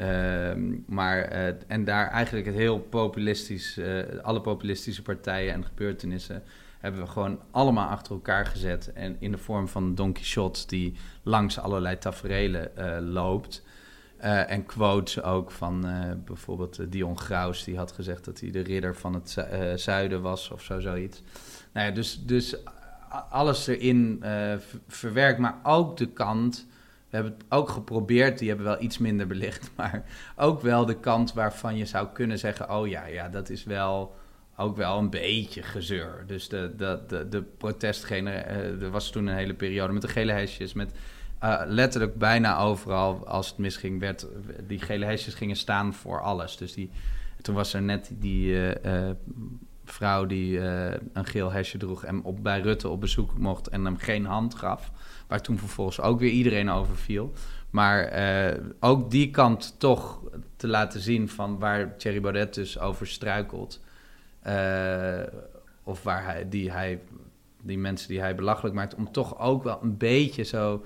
S2: Uh, maar, uh, en daar eigenlijk het heel populistisch, uh, alle populistische partijen en gebeurtenissen hebben we gewoon allemaal achter elkaar gezet. En in de vorm van Don Quixote die langs allerlei tafereelen eh, loopt. en quotes ook van bijvoorbeeld Dion Graus, die had gezegd dat hij de ridder van het zuiden was of zo, zoiets. Nou ja, dus, dus alles erin verwerkt, maar ook de kant we hebben het ook geprobeerd, die hebben wel iets minder belicht, maar ook wel de kant waarvan je zou kunnen zeggen: oh ja, ja, dat is wel ook wel een beetje gezeur. Dus de, de, de, de protestgeneratie, er was toen een hele periode met de gele hesjes, met uh, letterlijk bijna overal, als het misging, werd, die gele hesjes gingen staan voor alles. Dus die, toen was er net die uh, vrouw die een geel hesje droeg en op, bij Rutte op bezoek mocht en hem geen hand gaf. Waar toen vervolgens ook weer iedereen over viel. Maar uh, ook die kant toch te laten zien van waar Thierry Baudet dus over struikelt. Uh, of waar hij die, hij, die mensen die hij belachelijk maakt. Om toch ook wel een beetje zo,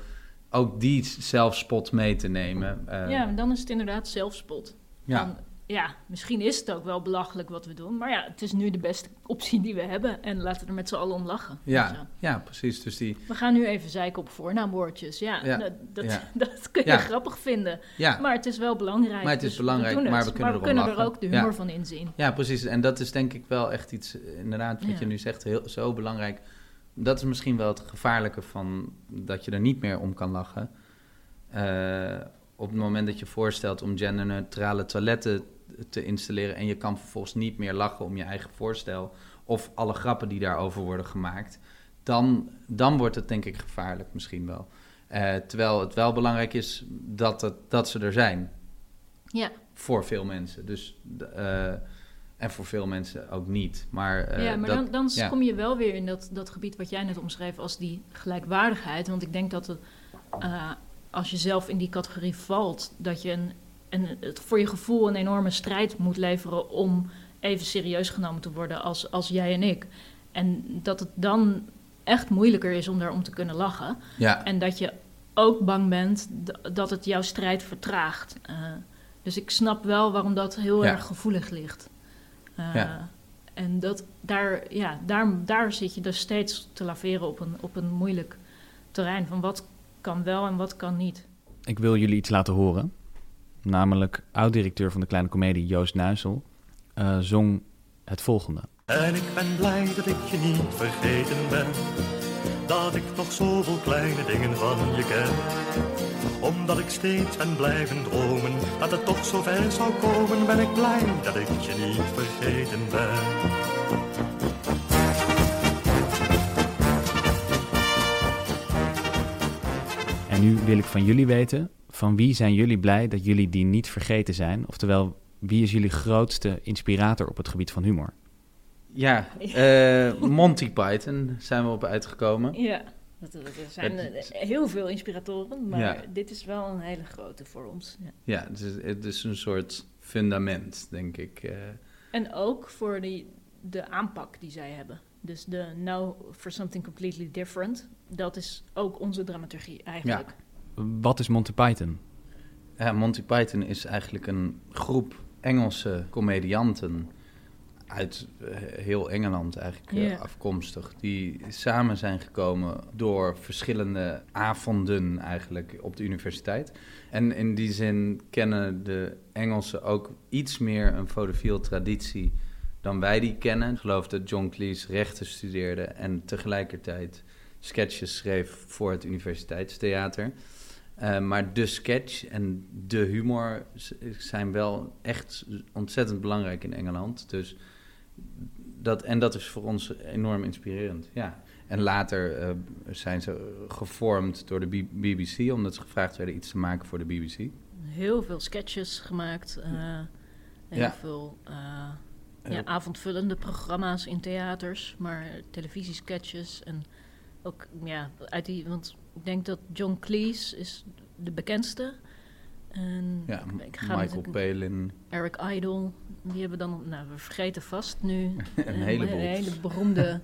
S2: ook die zelfspot mee te nemen.
S3: Uh, ja, dan is het inderdaad zelfspot.
S2: Ja.
S3: Ja, misschien is het ook wel belachelijk wat we doen. Maar ja, het is nu de beste optie die we hebben. En laten we er met z'n allen om lachen. Zo.
S2: Ja, ja, precies. Dus die,
S3: We gaan nu even zeiken op voornaamwoordjes. Ja,
S2: Ja,
S3: dat, dat,
S2: ja.
S3: dat kun je
S2: Ja.
S3: grappig vinden. Maar het is wel belangrijk.
S2: Maar het is
S3: dus
S2: belangrijk,
S3: het.
S2: maar we kunnen
S3: er ook de humor van inzien.
S2: ja, precies. En dat is denk ik wel echt iets, eh, inderdaad, wat je nu zegt, heel, zo belangrijk. Dat is misschien wel het gevaarlijke van dat je er niet meer om kan lachen. Eh, op het moment dat je voorstelt om genderneutrale toiletten te installeren en je kan vervolgens niet meer lachen om je eigen voorstel of alle grappen die daarover worden gemaakt, dan, dan wordt het denk ik gevaarlijk misschien wel. Eh, terwijl het wel belangrijk is dat, het, dat ze er zijn
S3: Ja,
S2: voor veel mensen. Dus, eh, en voor veel mensen ook niet. Maar, eh,
S3: ja maar
S2: dat,
S3: dan, dan
S2: ja.
S3: kom je wel weer in dat, dat gebied wat jij net omschreef als die gelijkwaardigheid. Want ik denk dat het, als je zelf in die categorie valt, dat je een, een, het voor je gevoel een enorme strijd moet leveren om even serieus genomen te worden als, als jij en ik. En dat het dan echt moeilijker is om daarom te kunnen lachen.
S2: ja,
S3: En dat je ook bang bent dat het jouw strijd vertraagt. Eh, dus ik snap wel waarom dat heel
S2: Ja.
S3: erg gevoelig ligt. Eh,
S2: Ja.
S3: En dat, daar, ja, daar, daar zit je dus steeds te laveren op een, op een moeilijk terrein. Van wat kan wel en wat kan niet.
S1: Ik wil jullie iets laten horen. Namelijk oud-directeur van de Kleine Comedie, Joost Nuisel, eh, zong het volgende.
S5: En ik ben blij dat ik je niet vergeten ben. Dat ik nog zoveel kleine dingen van je ken. Omdat ik steeds ben blijven dromen dat het toch zo ver zou komen, ben ik blij dat ik je niet vergeten ben.
S1: En nu wil ik van jullie weten, van wie zijn jullie blij dat jullie die niet vergeten zijn? Oftewel, wie is jullie grootste inspirator op het gebied van humor?
S2: ja eh, Monty Python zijn we op uitgekomen.
S3: Ja, er zijn eh, heel veel inspiratoren, maar
S2: Ja.
S3: dit is wel een hele grote voor ons. Ja.
S2: Ja, het is, het is een soort fundament, denk ik. eh.
S3: En ook voor die, de aanpak die zij hebben. Dus de Now for Something Completely Different. Dat is ook onze dramaturgie eigenlijk.
S1: Wat is Monty Python?
S2: Ja, Monty Python is eigenlijk een groep Engelse comedianten uit eh, heel Engeland eigenlijk eh, afkomstig. Die samen zijn gekomen door verschillende avonden eigenlijk op de universiteit. En in die zin kennen de Engelsen ook iets meer een vaudeville traditie dan wij die kennen. Ik geloof dat John Cleese rechten studeerde en tegelijkertijd sketches schreef voor het universiteitstheater. Uh, maar de sketch en de humor zijn wel echt ontzettend belangrijk in Engeland. Dus dat, en dat is voor ons enorm inspirerend. Ja. En later uh, zijn ze gevormd door de BBC, omdat ze gevraagd werden iets te maken voor de BBC.
S3: Heel veel sketches gemaakt. eh, heel
S2: Ja.
S3: veel eh, ja, avondvullende programma's in theaters. Maar televisiesketches. En ook ja, uit die... Want ik denk dat John Cleese is de bekendste. En
S2: Ja,
S3: ik ga
S2: Michael Palin.
S3: Eric Idle, die hebben dan, nou, we vergeten vast nu.
S2: Een heleboel.
S3: Een hele beroemde.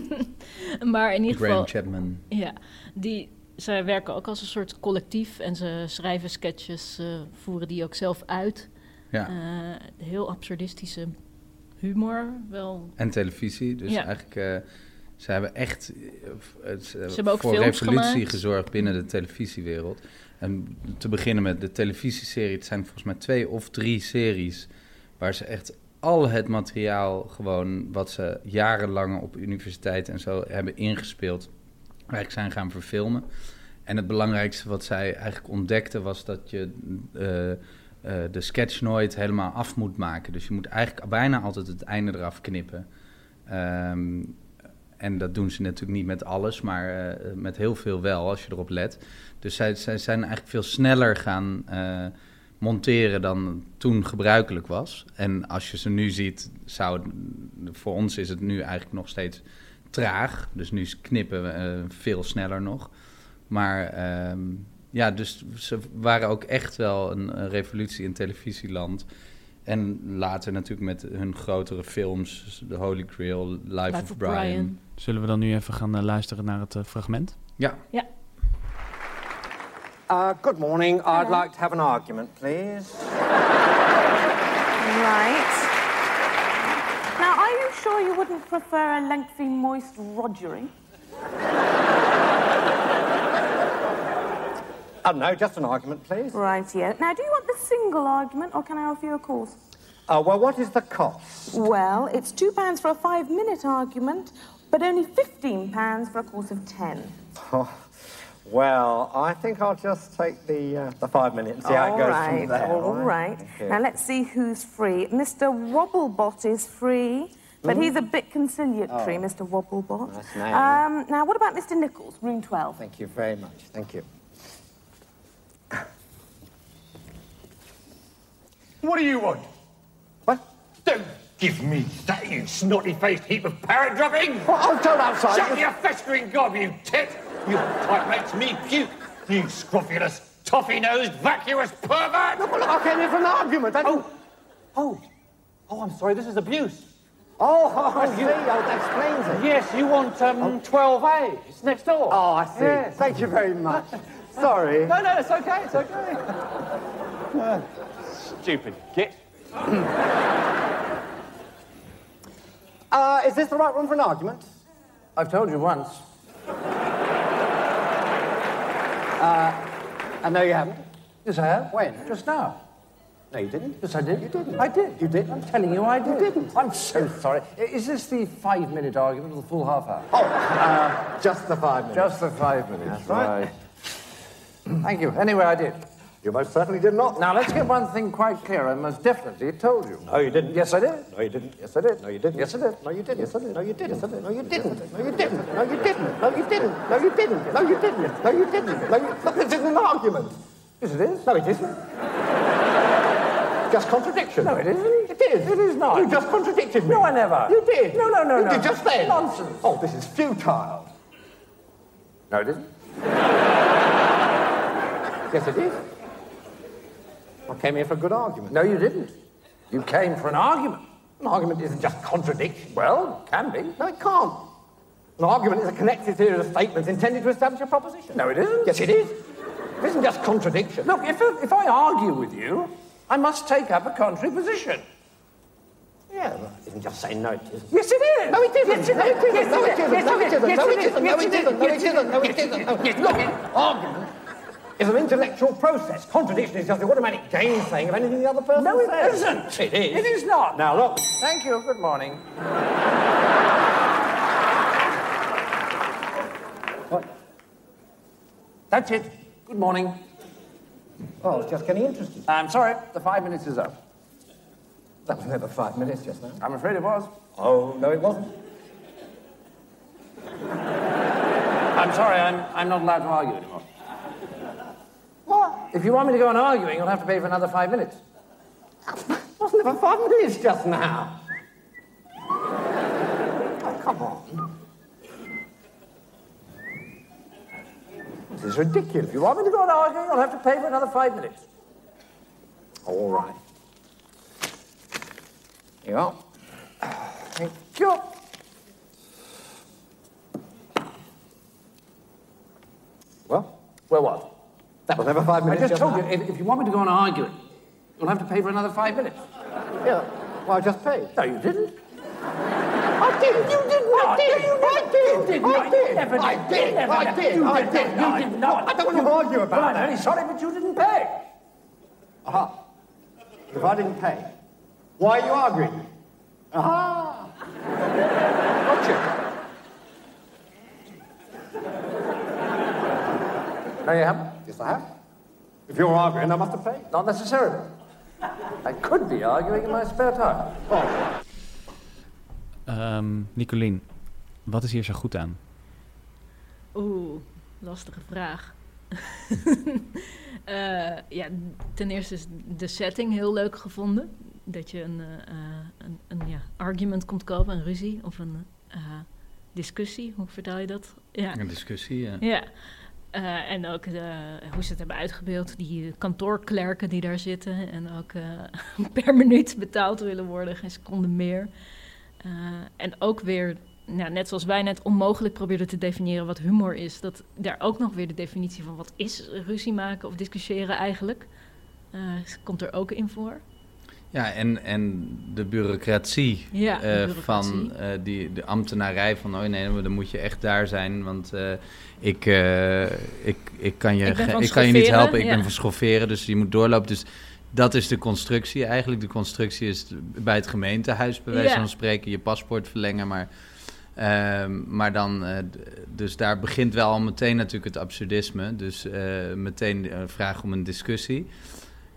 S3: maar in ieder
S2: Graham
S3: geval,
S2: Chapman.
S3: ja, die, zij werken ook als een soort collectief en ze schrijven sketches, voeren die ook zelf uit.
S2: Ja.
S3: Eh, heel absurdistische humor, wel.
S2: En televisie. Dus
S3: Ja.
S2: eigenlijk, eh, ze hebben echt eh, eh,
S3: hebben
S2: voor revolutie
S3: gemaakt.
S2: gezorgd binnen de televisiewereld. En te beginnen met de televisieserie. Het zijn volgens mij twee of drie series waar ze echt al het materiaal gewoon wat ze jarenlang op universiteit en zo hebben ingespeeld, eigenlijk zijn gaan verfilmen. En het belangrijkste wat zij eigenlijk ontdekten was dat je eh, de sketch nooit helemaal af moet maken. Dus je moet eigenlijk bijna altijd het einde eraf knippen. Ehm, en dat doen ze natuurlijk niet met alles, maar eh, met heel veel wel, als je erop let. Dus zij, zij zijn eigenlijk veel sneller gaan eh, monteren dan toen gebruikelijk was. En als je ze nu ziet, zou het- voor ons is het nu eigenlijk nog steeds traag. Dus nu knippen we eh, veel sneller nog. Maar ehm, ja, dus ze waren ook echt wel een, een revolutie in televisieland. En later natuurlijk met hun grotere films, The Holy Grail, Life,
S3: Life
S2: of
S3: of
S2: Brian.
S3: Brian.
S1: Zullen we dan nu even gaan eh, luisteren naar het eh, fragment?
S2: Ja,
S6: Uh, good morning. I'd like to have an argument, please. Right. Now, are you sure you wouldn't prefer a lengthy, moist Rogering?
S7: Oh, no, just an argument, please.
S6: Right, yeah. Now, do you want the single argument, or can I offer you a course?
S7: Uh, well, what is the cost?
S6: Well, it's two pounds for a five-minute argument, but only fifteen pounds for a course of ten.
S7: Oh, well, I think I'll just take the, uh, the five minutes and see how it
S6: All
S7: goes
S6: right,
S7: from there.
S6: all right.
S7: You.
S6: Now let's see who's free. Mr. Wobblebot is free, but he's a bit conciliatory, Mr. Wobblebot.
S7: Nice name.
S6: Um, now, what about Mr. Nichols, room 12?
S7: Thank you very much. Thank you.
S8: What do you want?
S7: What?
S8: Don't give me that, you snotty-faced heap of parrot dropping!
S7: Well, I'll go outside.
S8: Shut your festering gob, you tit! Your pipe makes me puke, you scrofulous, toffee-nosed, vacuous pervert!
S7: Well, look, I came here for an argument. I
S8: Oh, oh, oh, I'm sorry, this is abuse.
S7: Oh, I see. Oh, that explains it.
S8: Yes, you want um, 12A. It's next door.
S7: Oh, I see.
S8: Yes.
S7: Thank you very much. Sorry.
S8: No, no, it's okay, it's okay. Stupid git.
S7: Uh, is this the right room for an argument?
S9: I've told you once.
S7: I know you haven't.
S9: Yes, I have.
S7: When?
S9: Just now.
S7: No, you didn't.
S9: Yes, I did.
S7: You didn't.
S9: I did.
S7: You did.
S9: I'm telling you, I did.
S7: didn't.
S9: I'm so sorry. Is this the five-minute argument or the full half hour?
S7: Oh, uh, just the five minutes.
S9: Just the five minutes.
S7: That's right.
S9: Thank you. Anyway, I did.
S7: You most certainly did not.
S9: Now, let's get one thing quite clear. I most definitely told you.
S7: No, you didn't.
S9: Yes, I did.
S7: No, you didn't.
S9: Yes, I did.
S7: No, you didn't.
S9: Yes, I did.
S7: No, you didn't.
S9: Yes, I did.
S7: No, you didn't.
S9: Yes, I did.
S7: No, you didn't. No, you didn't. No, you didn't. No, you didn't. No, you didn't. No, you didn't. No, you didn't. No, you... Did look, this isn't an argument.
S9: Yes, it is.
S7: No, it isn't. Just contradiction.
S9: No, it isn't.
S7: It is.
S9: It is not.
S7: You just contradicted me.
S9: No, I never.
S7: You did.
S9: No, no, no,
S7: you
S9: no.
S7: You did just then.
S9: Nonsense.
S7: Oh, this is futile.
S9: No, it isn't.
S7: Yes, it is. I came here for a good argument.
S9: No, you didn't. You came for an argument.
S7: An argument isn't just contradiction.
S9: Well, it can be.
S7: No, it can't. An argument is a connected series of statements intended to establish a proposition.
S9: No, it isn't.
S7: Yes, it is. It isn't just contradiction.
S9: Look, if, if I argue with you, I must take up a contrary position.
S7: Yeah, well, it isn't just saying no, it isn't.
S9: Yes, it is.
S7: No, it isn't.
S9: Yes, it
S7: no, it
S9: is.
S7: isn't. No, it isn't.
S9: Yes,
S7: No, it isn't.
S9: Yes,
S7: No,
S9: it
S7: it
S9: is.
S7: isn't. No,
S9: Yes,
S7: it
S9: it is.
S7: isn't. No,
S9: Yes,
S7: it isn't. No, it
S9: Yes,
S7: isn't.
S9: it
S7: No,
S9: is.
S7: Look, argument is an intellectual process. Contradiction is just the automatic gainsaying of anything the other person
S9: No, it
S7: says.
S9: isn't.
S7: It is.
S9: It is not.
S7: Now, look.
S9: Thank you. Good morning.
S7: What?
S9: That's it. Good morning.
S7: Oh, I was just getting interested.
S9: I'm sorry, the five minutes is up.
S7: That was never five minutes just now.
S9: I'm afraid it was.
S7: Oh, no, it wasn't.
S9: I'm sorry, I'm, I'm not allowed to argue anymore.
S7: What?
S9: If you want me to go on arguing, you'll have to pay for another five minutes.
S7: Wasn't never five minutes just now. Oh, come on. This is ridiculous.
S9: If you want me to go on arguing, you'll have to pay for another five minutes.
S7: All right. Here you are.
S9: Thank you.
S7: Well,
S9: Well, what?
S7: That was never five
S9: I just told
S7: now.
S9: you, if, if you want me to go on arguing, you'll have to pay for another five minutes.
S7: Yeah. Well, I just paid.
S9: No, you didn't.
S7: I did. You didn't.
S9: No,
S7: I did.
S9: you
S7: I did.
S9: did
S7: I did. I
S9: did.
S7: did.
S9: You never
S7: I
S9: did.
S7: did.
S9: You
S7: I
S9: did
S7: did.
S9: You did not.
S7: I don't want to argue about
S9: Well, I'm
S7: that.
S9: very sorry, but you didn't pay.
S7: Aha. If I didn't pay, why are you arguing? Aha. Gotcha.
S9: No, you haven't.
S7: Yes, I have. If you're arguing, I must have paid.
S9: Not necessarily. I could be arguing in my spare time.
S7: Oh.
S1: Ehm Nicolien, wat is hier zo goed aan?
S3: Oeh, lastige vraag. Eh, ja, ten eerste is de setting heel leuk gevonden. Dat je een, eh, eh, een, een ja, argument komt kopen, een ruzie of een eh, discussie. Hoe vertaal je dat? Ja,
S2: Een discussie, ja.
S3: ja. Eh, en ook eh, hoe ze het hebben uitgebeeld, die kantoorklerken die daar zitten en ook eh, per minuut betaald willen worden, geen seconde meer. En ook weer, net zoals wij net onmogelijk probeerden te definiëren wat humor is, dat daar ook nog weer de definitie van wat is ruzie maken of discussiëren eigenlijk, komt er ook in voor.
S2: Ja, en, en de bureaucratie,
S3: Ja, de
S2: eh,
S3: bureaucratie.
S2: van eh, die, de ambtenarij van... oh nee, maar dan moet je echt daar zijn, want eh, ik, ik, ik kan je,
S3: Ik
S2: kan je niet helpen. Ik
S3: ja.
S2: ben van schofferen, dus je moet doorlopen. Dus dat is de constructie eigenlijk. De constructie is bij het gemeentehuis, bij wijze
S3: Ja.
S2: van spreken, je paspoort verlengen. Maar, ehm, maar dan, dus daar begint wel al meteen natuurlijk het absurdisme. Dus meteen de vraag om een discussie.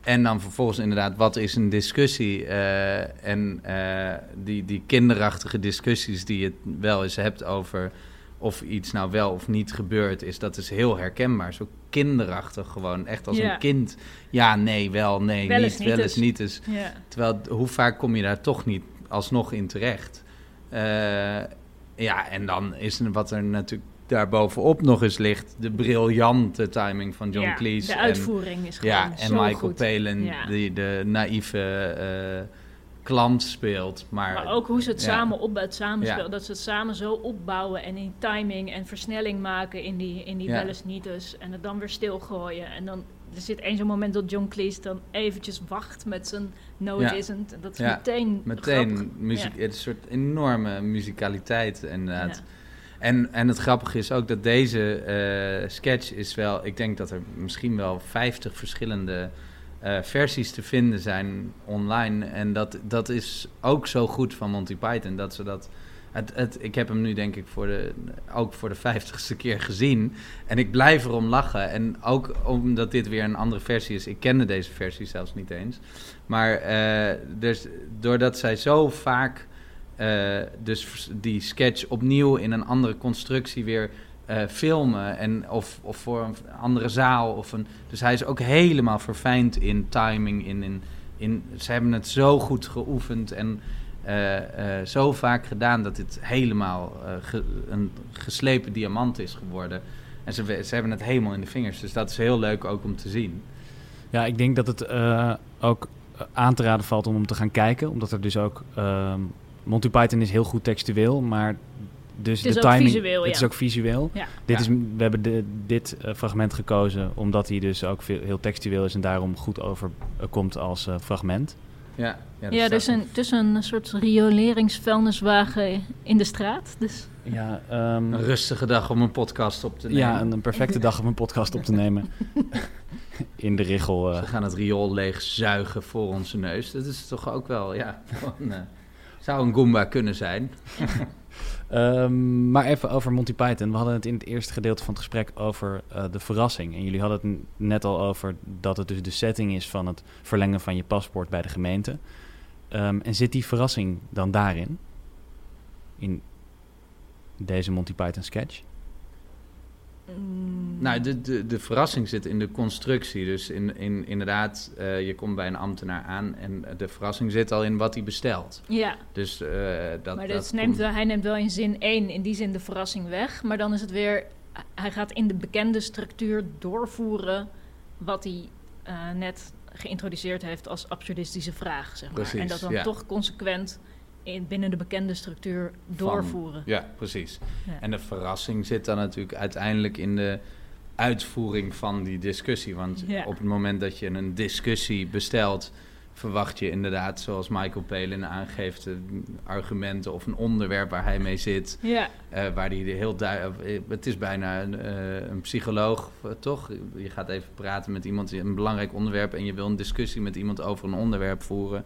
S2: En dan vervolgens inderdaad, wat is een discussie? Eh, en eh, die, die kinderachtige discussies die je wel eens hebt over of iets nou wel of niet gebeurt, is dat is heel herkenbaar. Zo kinderachtig gewoon, echt als
S3: Ja.
S2: een kind. Ja, nee, wel, nee,
S3: Wel
S2: niet, wel eens niet. Dus,
S3: Ja.
S2: Terwijl, hoe vaak kom je daar toch niet alsnog in terecht? Eh, ja, en dan is er wat er natuurlijk daarbovenop nog eens ligt, de briljante timing van John
S3: Ja,
S2: Cleese.
S3: de
S2: en-
S3: uitvoering is gewoon
S2: ja, en Michael
S3: goed.
S2: Palin,
S3: Ja.
S2: die de naïeve eh, klant speelt. Maar,
S3: Maar ook hoe ze het
S2: ja.
S3: samen op het samenspel,
S2: Ja.
S3: dat ze het samen zo opbouwen en in timing en versnelling maken in die, in die
S2: Ja.
S3: wel eens niet dus. En het dan weer stilgooien. En dan er zit één zo'n moment dat John Cleese dan eventjes wacht met zijn no it
S2: Ja.
S3: isn't. Dat is
S2: Ja,
S3: meteen
S2: meteen
S3: grappig.
S2: muziek, het is een soort enorme muzikaliteit inderdaad.
S3: Ja.
S2: En, en het grappige is ook dat deze eh, sketch is wel... Ik denk dat er misschien wel 50 verschillende eh, versies te vinden zijn online. En dat, dat is ook zo goed van Monty Python. Dat ze dat... Het, ik heb hem nu denk ik voor de, ook voor de vijftigste keer gezien. En ik blijf erom lachen. En ook omdat dit weer een andere versie is. Ik kende deze versie zelfs niet eens. Maar eh, dus, doordat zij zo vaak eh, dus die sketch opnieuw in een andere constructie weer eh, filmen. En, of, of voor een andere zaal. Of een, dus hij is ook helemaal verfijnd in timing. In, in, in, ze hebben het zo goed geoefend en eh, zo vaak gedaan dat dit helemaal een geslepen diamant is geworden. En ze, ze hebben het helemaal in de vingers. Dus dat is heel leuk ook om te zien.
S1: Ja, ik denk dat het ook aan te raden valt om hem te gaan kijken. Omdat er dus ook... Monty Python is heel goed textueel, maar... Dus
S3: Het is
S1: de
S3: ook
S1: timing,
S3: visueel,
S1: Het
S3: ja.
S1: is ook visueel.
S3: Ja.
S1: Dit
S2: Ja.
S1: is, we hebben de, dit eh, fragment gekozen omdat hij dus ook veel, heel textueel is en daarom goed overkomt als eh, fragment.
S2: Ja, ja,
S3: Ja, dus een, het is een soort rioleringsvuilniswagen in de straat. Dus
S1: Ja, ehm,
S2: Een rustige dag om een podcast op te nemen.
S1: ja een, een perfecte dag om een podcast op te nemen. In de richel. eh.
S2: We gaan het riool leeg zuigen voor onze neus. Dat is toch ook wel, ja, gewoon, zou een Goomba kunnen zijn.
S1: Ehm, maar even over Monty Python. We hadden het in het eerste gedeelte van het gesprek over eh, de verrassing. En jullie hadden het net al over dat het dus de setting is van het verlengen van je paspoort bij de gemeente. Ehm, en zit die verrassing dan daarin? In deze Monty Python sketch?
S3: Mm,
S2: Nou, de, de, de verrassing zit in de constructie. Dus in, in, inderdaad, eh, je komt bij een ambtenaar aan en de verrassing zit al in wat hij bestelt.
S3: ja,
S2: Dus eh, dat...
S3: maar
S2: dat
S3: dat neemt
S2: komt-
S3: wel, hij neemt wel in zin 1 in die zin de verrassing weg. Maar dan is het weer, hij gaat in de bekende structuur doorvoeren wat hij eh, net geïntroduceerd heeft als absurdistische vraag. Zeg maar.
S2: Precies,
S3: en dat dan
S2: ja.
S3: toch consequent in, binnen de bekende structuur
S2: van-
S3: doorvoeren.
S2: Ja, precies.
S3: Ja.
S2: En de verrassing zit dan natuurlijk uiteindelijk in de uitvoering van die discussie. Want
S3: Ja.
S2: op het moment dat je een discussie bestelt, verwacht je inderdaad, zoals Michael Palin aangeeft, eh, argumenten of een onderwerp waar hij mee zit.
S3: Ja,
S2: eh, waar hij heel duidelijk. Het is bijna een, eh, een psycholoog, eh, toch? Je gaat even praten met iemand, een belangrijk onderwerp, en je wil een discussie met iemand over een onderwerp voeren.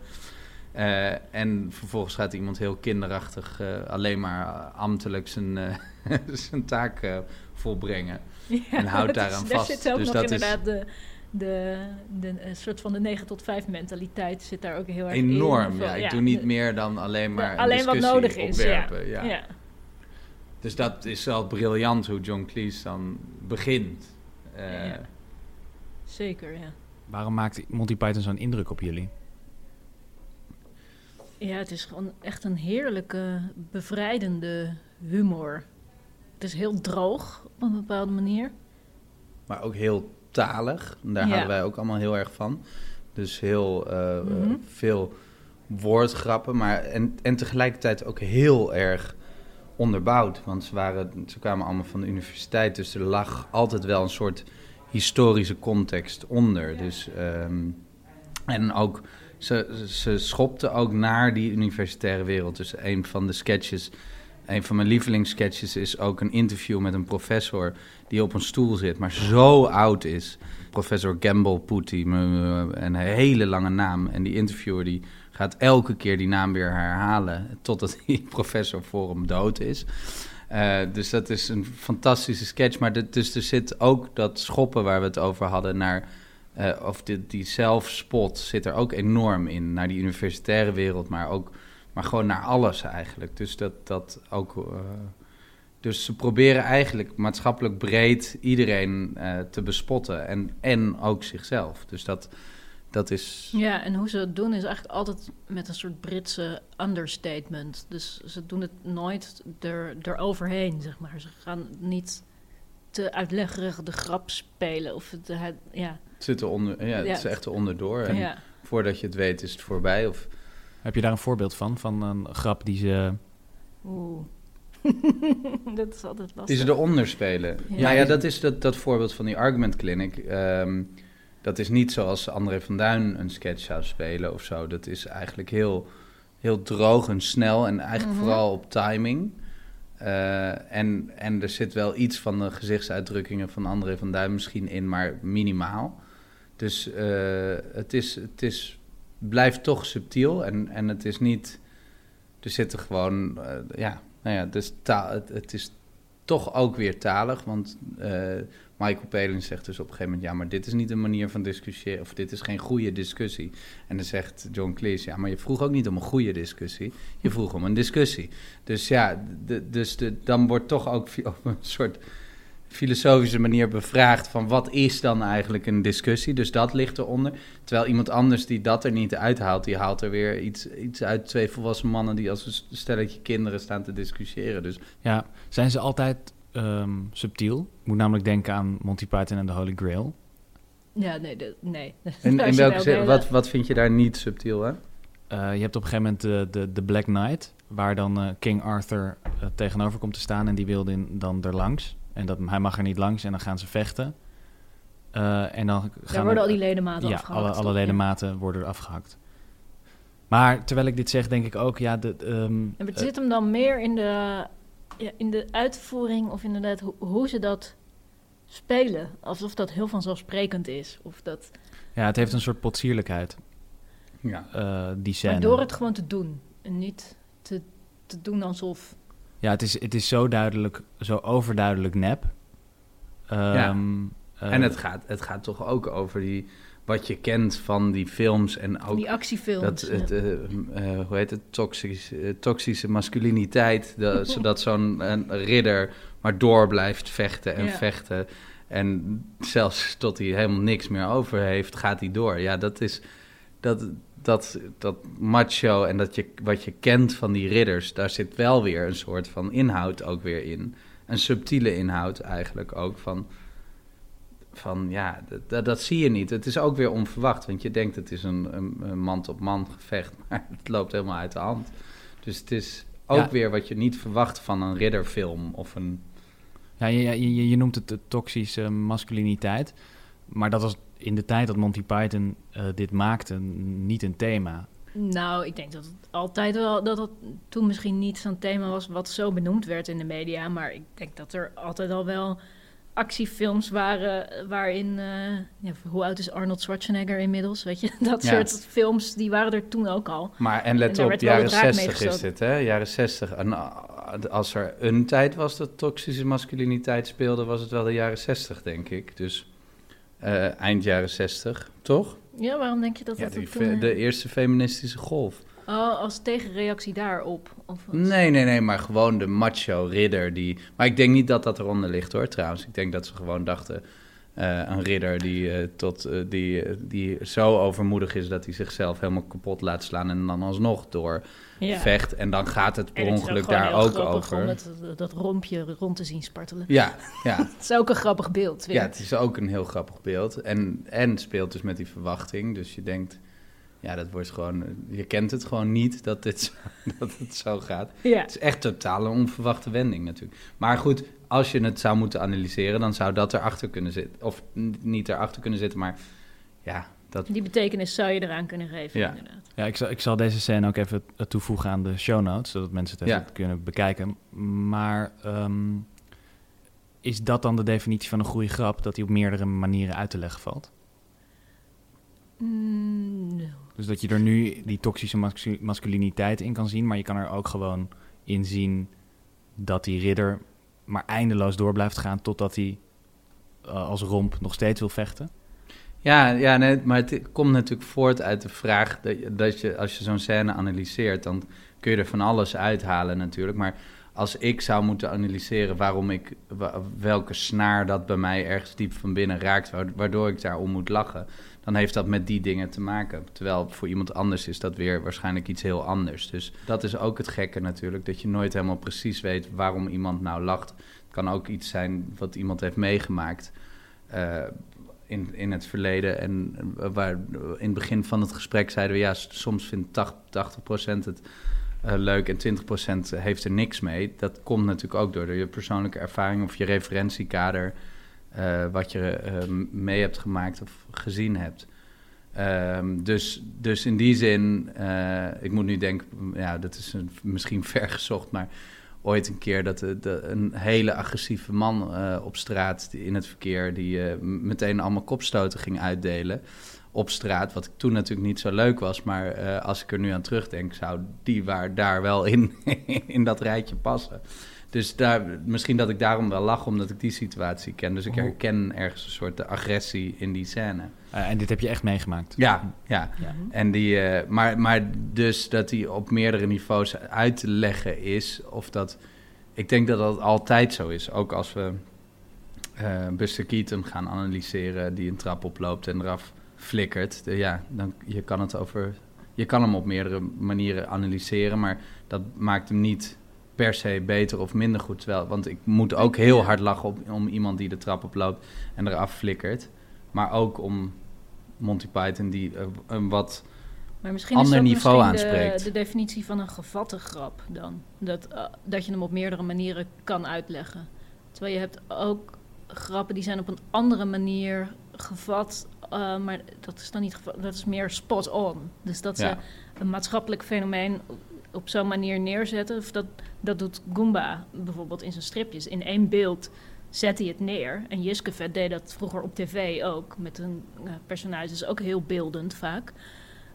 S2: Eh, en vervolgens gaat iemand heel kinderachtig eh, alleen maar ambtelijk zijn, eh, zijn taak eh, volbrengen.
S3: Ja,
S2: En houdt daaraan
S3: is-
S2: vast.
S3: Daar zit ook
S2: Dus
S3: nog
S2: dat is-
S3: inderdaad de, de, de, een soort van de 9 tot 5 mentaliteit zit daar ook heel erg in.
S2: Enorm, ja. Ik doe niet
S3: de-
S2: meer dan alleen maar
S3: de-
S2: een
S3: alleen wat
S2: discussie
S3: nodig is. Ja.
S2: opwerpen. Ja.
S3: Ja.
S2: Dus dat is wel briljant hoe John Cleese dan begint. Eh,
S3: Ja. Zeker, ja.
S1: Waarom maakt Monty Python zo'n indruk op jullie?
S3: Ja, het is gewoon echt een heerlijke, bevrijdende humor. Het is heel droog op een bepaalde manier.
S2: Maar ook heel talig. Daar
S3: Ja.
S2: houden wij ook allemaal heel erg van. Dus heel eh, eh,
S3: Mhm.
S2: veel woordgrappen. Maar en, en tegelijkertijd ook heel erg onderbouwd. Want ze, waren, ze kwamen allemaal van de universiteit. Dus er lag altijd wel een soort historische context onder. Dus, ehm, en ook ze, ze schopte ook naar die universitaire wereld. Dus een van de sketches, een van mijn lievelingssketches is ook een interview met een professor die op een stoel zit, maar zo oud is. Professor Gamble Putty, een hele lange naam. En die interviewer die gaat elke keer die naam weer herhalen totdat die professor voor hem dood is. Uh, dus dat is een fantastische sketch. Maar dus er zit ook dat schoppen waar we het over hadden naar. Uh, of die, zelfspot zit er ook enorm in. Naar die universitaire wereld, maar ook. Maar gewoon naar alles eigenlijk. Dus dat, dat ook. Uh, dus ze proberen eigenlijk maatschappelijk breed iedereen te bespotten. En, en ook zichzelf. Dus dat dat is...
S3: Ja, en hoe ze het doen is eigenlijk altijd met een soort Britse understatement. Dus ze doen het nooit er, eroverheen, zeg maar. Ze gaan niet te uitleggerig de grap spelen. Of het, ja.
S2: Het zit er onder, ja, het is echt onderdoor. En ja. voordat je het weet is het voorbij. Of...
S1: Heb je daar een voorbeeld van? Van een grap die ze...
S3: Oeh. dat is altijd lastig.
S2: Die ze eronder spelen. Ja, nou ja, dat is dat, dat voorbeeld van die Argument Clinic. Um, dat is niet zoals André van Duin een sketch zou spelen of zo. Dat is eigenlijk heel, heel droog en snel en eigenlijk mhm. vooral op timing. Uh, en, en er zit wel iets van de gezichtsuitdrukkingen van André van Duin misschien in, maar minimaal. Dus uh, het, is, het is, blijft toch subtiel en, en het is niet... Er zitten gewoon, uh, ja, nou ja, dus taal, het, is toch ook weer talig, want Michael Palin zegt dus op een gegeven moment... ja, maar dit is niet een manier van discussiëren... of dit is geen goede discussie. En dan zegt John Cleese... ja, maar je vroeg ook niet om een goede discussie. Je vroeg om een discussie. Dus ja, dus de, dan wordt toch ook een soort filosofische manier bevraagd... van wat is dan eigenlijk een discussie? Dus dat ligt eronder. Terwijl iemand anders die dat er niet uithaalt... die haalt er weer iets, iets uit twee volwassen mannen... die als een stelletje kinderen staan te discussiëren. Dus
S1: ja, zijn ze altijd Ehm, subtiel. Ik moet namelijk denken aan Monty Python en de Holy Grail.
S3: Ja, nee. De, nee.
S2: En in welke zin, wat, wat vind je daar niet subtiel hè?
S1: Uh, je hebt op een gegeven moment de, de, de Black Knight, waar dan uh, King Arthur uh, tegenover komt te staan en die wil dan er langs. En dat, hij mag er niet langs en dan gaan ze vechten. en dan gaan
S3: Daar worden al die ledematen
S1: ja,
S3: afgehakt.
S1: Alle, alle ledematen ja. worden afgehakt. Maar terwijl ik dit zeg, denk ik ook, ja... De, um,
S3: het zit hem dan meer in de ja, in de uitvoering of inderdaad hoe ze dat spelen. Alsof dat heel vanzelfsprekend is. Of dat...
S1: Ja, het heeft een soort potsierlijkheid.
S2: Ja.
S1: Uh, die scène.
S3: Maar door het gewoon te doen. En niet te, te doen alsof...
S1: Ja, het is, het is zo duidelijk, zo overduidelijk nep. Um,
S2: ja. Uh, en het gaat, het gaat toch ook over die wat je kent van die films en ook
S3: die actiefilms.
S2: Dat, het, uh, uh, hoe heet het? Toxische, uh, toxische masculiniteit. De, zodat zo'n ridder maar door blijft vechten en ja. vechten. En zelfs tot hij helemaal niks meer over heeft, gaat hij door. Ja, dat is dat, dat, dat macho en dat je, wat je kent van die ridders, daar zit wel weer een soort van inhoud ook weer in. Een subtiele inhoud eigenlijk ook van van ja, dat, dat zie je niet. Het is ook weer onverwacht, want je denkt het is een, een, man-op-man gevecht, maar het loopt helemaal uit de hand. Dus het is ook weer wat je niet verwacht van een ridderfilm of een...
S1: Ja, je, je, je noemt het de toxische masculiniteit, maar dat was in de tijd dat Monty Python uh, dit maakte niet een thema.
S3: Nou, ik denk dat het altijd wel, dat het toen misschien niet zo'n thema was wat zo benoemd werd in de media, maar ik denk dat er altijd al wel actiefilms waren waarin... Uh, ja, hoe oud is Arnold Schwarzenegger inmiddels? Weet je, dat soort films, die waren er toen ook al.
S2: Maar en let en op, jaren 60 is dit, hè? Jaren 60. En eh, als er een tijd was dat toxische masculiniteit speelde... was het wel de jaren 60, denk ik. Dus uh, eind jaren 60, toch?
S3: Ja, waarom denk je dat
S2: ja,
S3: dat...
S2: Die
S3: toen,
S2: de eerste feministische golf.
S3: Oh, als tegenreactie daarop? Of
S2: nee, nee, nee, maar gewoon de macho ridder die... Maar ik denk niet dat dat eronder ligt hoor, trouwens. Ik denk dat ze gewoon dachten... Uh, een ridder die, uh, tot, uh, die, die zo overmoedig is dat hij zichzelf helemaal kapot laat slaan en dan alsnog door ja. vecht. En dan gaat het per ongeluk daar ook over.
S3: Om dat rompje rond te zien spartelen.
S2: Ja, ja.
S3: het is ook een grappig beeld.
S2: Weer. Ja, het is ook een heel grappig beeld. En, en speelt dus met die verwachting. Dus je denkt, ja, dat wordt gewoon. Je kent het gewoon niet dat, dit, dat het zo gaat.
S3: Ja.
S2: Het is echt totaal een onverwachte wending natuurlijk. Maar goed, als je het zou moeten analyseren, dan zou dat erachter kunnen zitten. Of niet erachter kunnen zitten, maar ja, Dat,
S3: Die betekenis zou je eraan kunnen geven,
S2: Ja.
S3: inderdaad.
S1: Ja, ik zal, ik zal deze scène ook even eh, toevoegen aan de show notes, zodat mensen het even
S2: Ja.
S1: kunnen bekijken. Maar ehm, is dat dan de definitie van een goede grap, dat die op meerdere manieren uit te leggen valt?
S3: Mm, no.
S1: Dus dat je er nu die toxische mascu- masculiniteit in kan zien, maar je kan er ook gewoon in zien dat die ridder maar eindeloos door blijft gaan totdat hij eh, als romp nog steeds wil vechten.
S2: Ja, ja nee, maar het komt natuurlijk voort uit de vraag dat je, dat je als je zo'n scène analyseert, dan kun je er van alles uithalen natuurlijk. Maar als ik zou moeten analyseren waarom ik, welke snaar dat bij mij ergens diep van binnen raakt, wa- waardoor ik daarom moet lachen, dan heeft dat met die dingen te maken. Terwijl voor iemand anders is dat weer waarschijnlijk iets heel anders. Dus dat is ook het gekke natuurlijk, dat je nooit helemaal precies weet waarom iemand nou lacht. Het kan ook iets zijn wat iemand heeft meegemaakt. eh, in, in het verleden. En eh, waar, in het begin van het gesprek zeiden we... ja, soms vindt 80, 80% het eh, leuk en 20% heeft er niks mee. Dat komt natuurlijk ook door je persoonlijke ervaring... of je referentiekader... eh, wat je eh, mee hebt gemaakt of gezien hebt. Ehm, dus, dus in die zin, eh, ik moet nu denken, ja, dat is een, misschien vergezocht, maar ooit een keer dat een hele agressieve man op straat in het verkeer, die meteen allemaal kopstoten ging uitdelen op straat, wat toen natuurlijk niet zo leuk was, maar als ik er nu aan terugdenk, zou die waar daar wel in, in dat rijtje passen. Dus daar, misschien dat ik daarom wel lach, omdat ik die situatie ken. Dus ik
S1: Hoe-
S2: herken ergens een soort de agressie in die scène.
S1: Eh, en dit heb je echt meegemaakt.
S2: Ja, ja.
S1: Ja.
S2: En die, eh, maar, maar dus dat die op meerdere niveaus uit te leggen is, of dat. Ik denk dat dat altijd zo is. Ook als we eh Buster Keaton gaan analyseren, die een trap oploopt en eraf flikkert. De- ja, dan je kan het over. Je kan hem op meerdere manieren analyseren, maar dat maakt hem niet per se beter of minder goed. Terwijl, want ik moet ook heel hard lachen op, om iemand die de trap oploopt en eraf flikkert. Maar ook om Monty Python die eh, een wat
S3: Maar misschien
S2: ander
S3: is dat
S2: niveau
S3: misschien
S2: aanspreekt.
S3: De, de definitie van een gevatte grap dan. Dat, eh, dat je hem op meerdere manieren kan uitleggen. Terwijl je hebt ook grappen die zijn op een andere manier gevat. eh, maar dat is dan niet gevat, dat is meer spot on. Dus dat ze
S2: Ja.
S3: een maatschappelijk fenomeen op, zo'n manier neerzetten. Of dat, dat doet Goomba bijvoorbeeld in zijn stripjes. In één beeld zet hij het neer. En Jiskevet deed dat vroeger op tv ook. Met een eh, personage. Is ook heel beeldend vaak.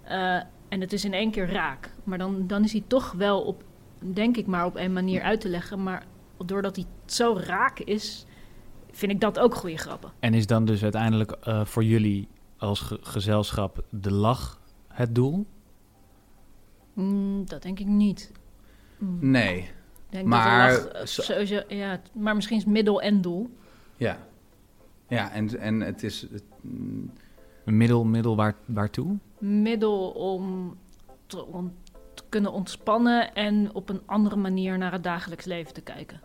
S3: Eh, en het is in één keer raak. Maar dan, dan is hij toch wel op, denk ik maar, op een manier uit te leggen. Maar doordat hij zo raak is, vind ik dat ook goede grappen.
S1: En is dan dus uiteindelijk eh, voor jullie als ge- gezelschap de lach het doel?
S3: Mm, dat denk ik niet. Mm.
S2: Nee.
S3: Ik denk
S2: Maar
S3: dat
S2: zo-
S3: sowieso, ja, maar misschien is middel en doel.
S2: Ja. Ja, en, en het is. het- mm,
S1: Een middel, middel waar, waartoe?
S3: Middel om te, om te kunnen ontspannen en op een andere manier naar het dagelijks leven te kijken.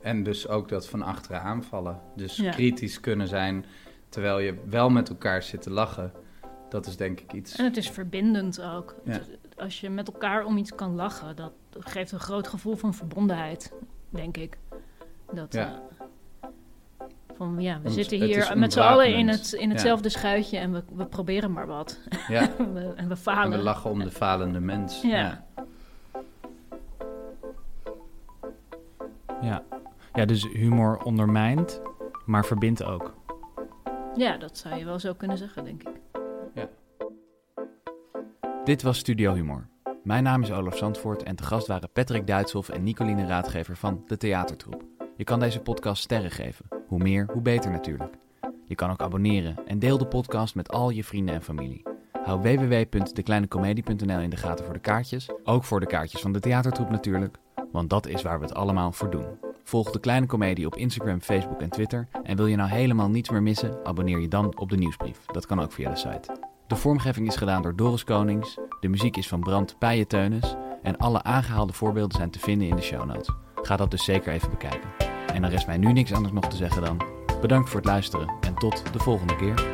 S2: En dus ook dat van achteren aanvallen. Dus
S3: Ja.
S2: kritisch kunnen zijn terwijl je wel met elkaar zit te lachen. Dat is denk ik iets.
S3: En het is verbindend ook.
S2: Ja.
S3: Het- Als je met elkaar om iets kan lachen, dat geeft een groot gevoel van verbondenheid, denk ik. Dat,
S2: Ja.
S3: eh, van ja, we zitten hier met z'n allen in, het, in
S2: Ja.
S3: hetzelfde schuitje en we, we proberen maar wat.
S2: Ja.
S3: we, en we
S2: En
S3: falen.
S2: we lachen om de falende mens.
S3: Ja.
S1: Ja. ja, dus humor ondermijnt, maar verbindt ook.
S3: Ja, dat zou je wel zo kunnen zeggen, denk ik.
S1: Dit was Studio Humor. Mijn naam is Olaf Zandvoort en te gast waren Patrick Duitshoff en Nicoline Raadgever van De Theatertroep. Je kan deze podcast sterren geven. Hoe meer, hoe beter natuurlijk. Je kan ook abonneren en deel de podcast met al je vrienden en familie. Hou www.dekleinecomedie.nl in de gaten voor de kaartjes. Ook voor de kaartjes van De Theatertroep natuurlijk. Want dat is waar we het allemaal voor doen. Volg De Kleine Comedie op Instagram, Facebook en Twitter. En wil je nou helemaal niets meer missen? Abonneer je dan op de nieuwsbrief. Dat kan ook via de site. De vormgeving is gedaan door Doris Konings. De muziek is van Brand Pijenteunis. En alle aangehaalde voorbeelden zijn te vinden in de show notes. Ga dat dus zeker even bekijken. En dan rest mij nu niks anders nog te zeggen dan... Bedankt voor het luisteren en tot de volgende keer.